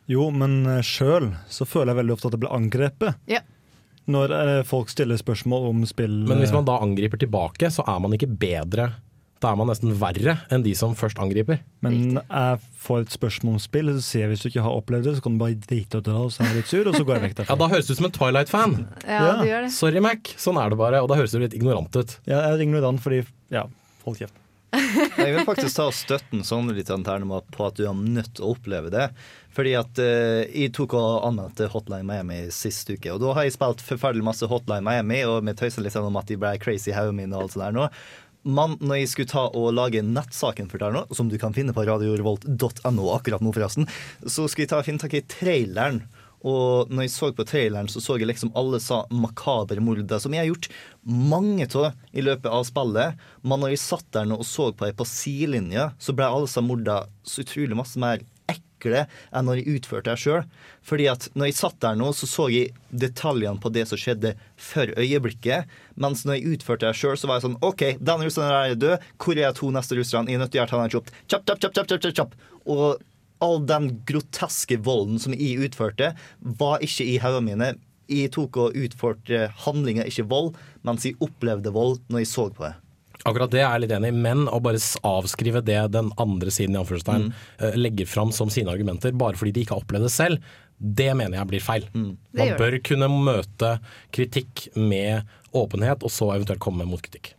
Jo, men sjøl så føler jeg veldig ofte at jeg blir angrepet. Ja. Når eh, folk stiller spørsmål om spill Men hvis man da angriper tilbake, så er man ikke bedre. Da er man nesten verre enn de som først angriper. Men jeg får et spørsmål om spill, så sier jeg hvis du ikke har opplevd det, så kan du bare drite og dra, og så er jeg litt sur, og så går jeg vekk Ja. Da høres du ut som en Twilight-fan. Ja, det. Sorry, Mac. Sånn er det bare. Og da høres du litt ignorant ut. Ja, jeg er ignorant fordi Ja, hold kjeft. Jeg vil faktisk ta og støtte en sånn litt Ternemann på at du er nødt til å oppleve det. Fordi at eh, jeg tok og anmeldte Hotline Miami sist uke, og da har jeg spilt forferdelig masse Hotline Miami, og vi tøyser litt sånn om at de ble crazy i hodet mitt og alt sånt der nå. Men når jeg skulle ta og lage nettsaken for deg nå, som du kan finne på radiorevolt.no akkurat nå, forresten, så skulle jeg ta og finne tak i traileren. Og når jeg så på traileren, så så jeg liksom alle sa makabre morder, som jeg har gjort mange av i løpet av spillet. Men når jeg satt der og så på det på sidelinja, så ble alle sa morda så utrolig masse mer ekle enn når jeg utførte det sjøl. Fordi at når jeg satt der nå, så så jeg detaljene på det som skjedde for øyeblikket. Mens når jeg utførte det sjøl, så var jeg sånn OK, den russeren er død. Hvor er de to neste russerne? Jeg er nødt til å gjøre han kjapt. Kjapp, kjapp, kjapp, kjapp, kjapp, kjapp. Og all den groteske volden som jeg utførte, var ikke i hodene mine. Jeg tok og utførte handlinger, ikke vold, mens jeg opplevde vold når jeg så på det. Akkurat det er jeg litt enig i, men å bare avskrive det den andre siden i anførselstegn mm. legger fram som sine argumenter, bare fordi de ikke har opplevd det selv, det mener jeg blir feil. Mm. Man bør kunne møte kritikk med åpenhet, og så eventuelt komme med motkritikk.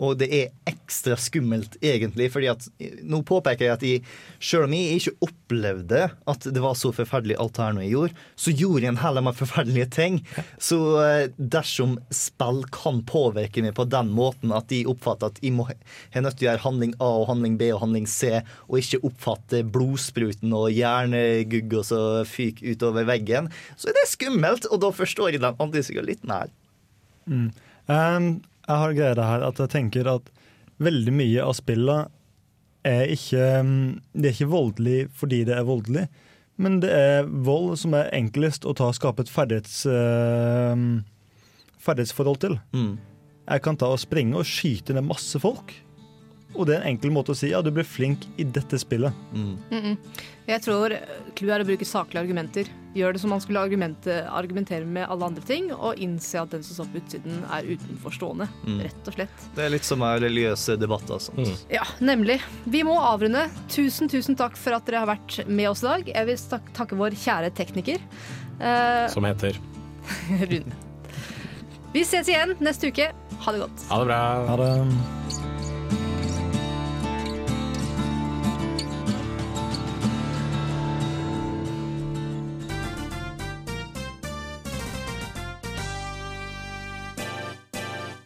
Og det er ekstra skummelt, egentlig. fordi at Nå påpeker jeg at jeg, selv om jeg ikke opplevde at det var så forferdelig alt her nå jeg gjorde, så gjorde jeg en hel del forferdelige ting. Så eh, dersom spill kan påvirke meg på den måten at de oppfatter at jeg må er nødt til å gjøre handling A og handling B og handling C, og ikke oppfatte blodspruten og hjernegugg og så fyk utover veggen, så er det skummelt, og da forstår jeg den andre sida litt mer. Mm. Um, jeg har greia det her at jeg tenker at veldig mye av spillet er ikke um, Det er ikke voldelig fordi det er voldelig, men det er vold som er enklest å ta og skape et ferdighets, um, ferdighetsforhold til. Jeg kan ta og springe og skyte ned masse folk. Og det er en enkel måte å si ja, du ble flink i dette spillet. Mm -mm. Jeg tror clouet er å bruke saklige argumenter. Gjør det som man skulle argumentere med alle andre ting, og innse at den som står på utsiden, er utenforstående. Mm. Rett og slett. Det er litt som en religiøse debatter og sånt. Ja, nemlig. Vi må avrunde. Tusen, tusen takk for at dere har vært med oss i dag. Jeg vil tak takke vår kjære tekniker. Eh, Som heter Rune. Vi ses igjen neste uke. Ha det godt. Ha det bra. Ha det.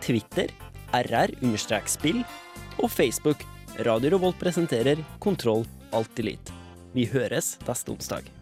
Twitter rr-spill og Facebook Radio Revolt presenterer Kontroll Alt Delete. Vi høres neste onsdag.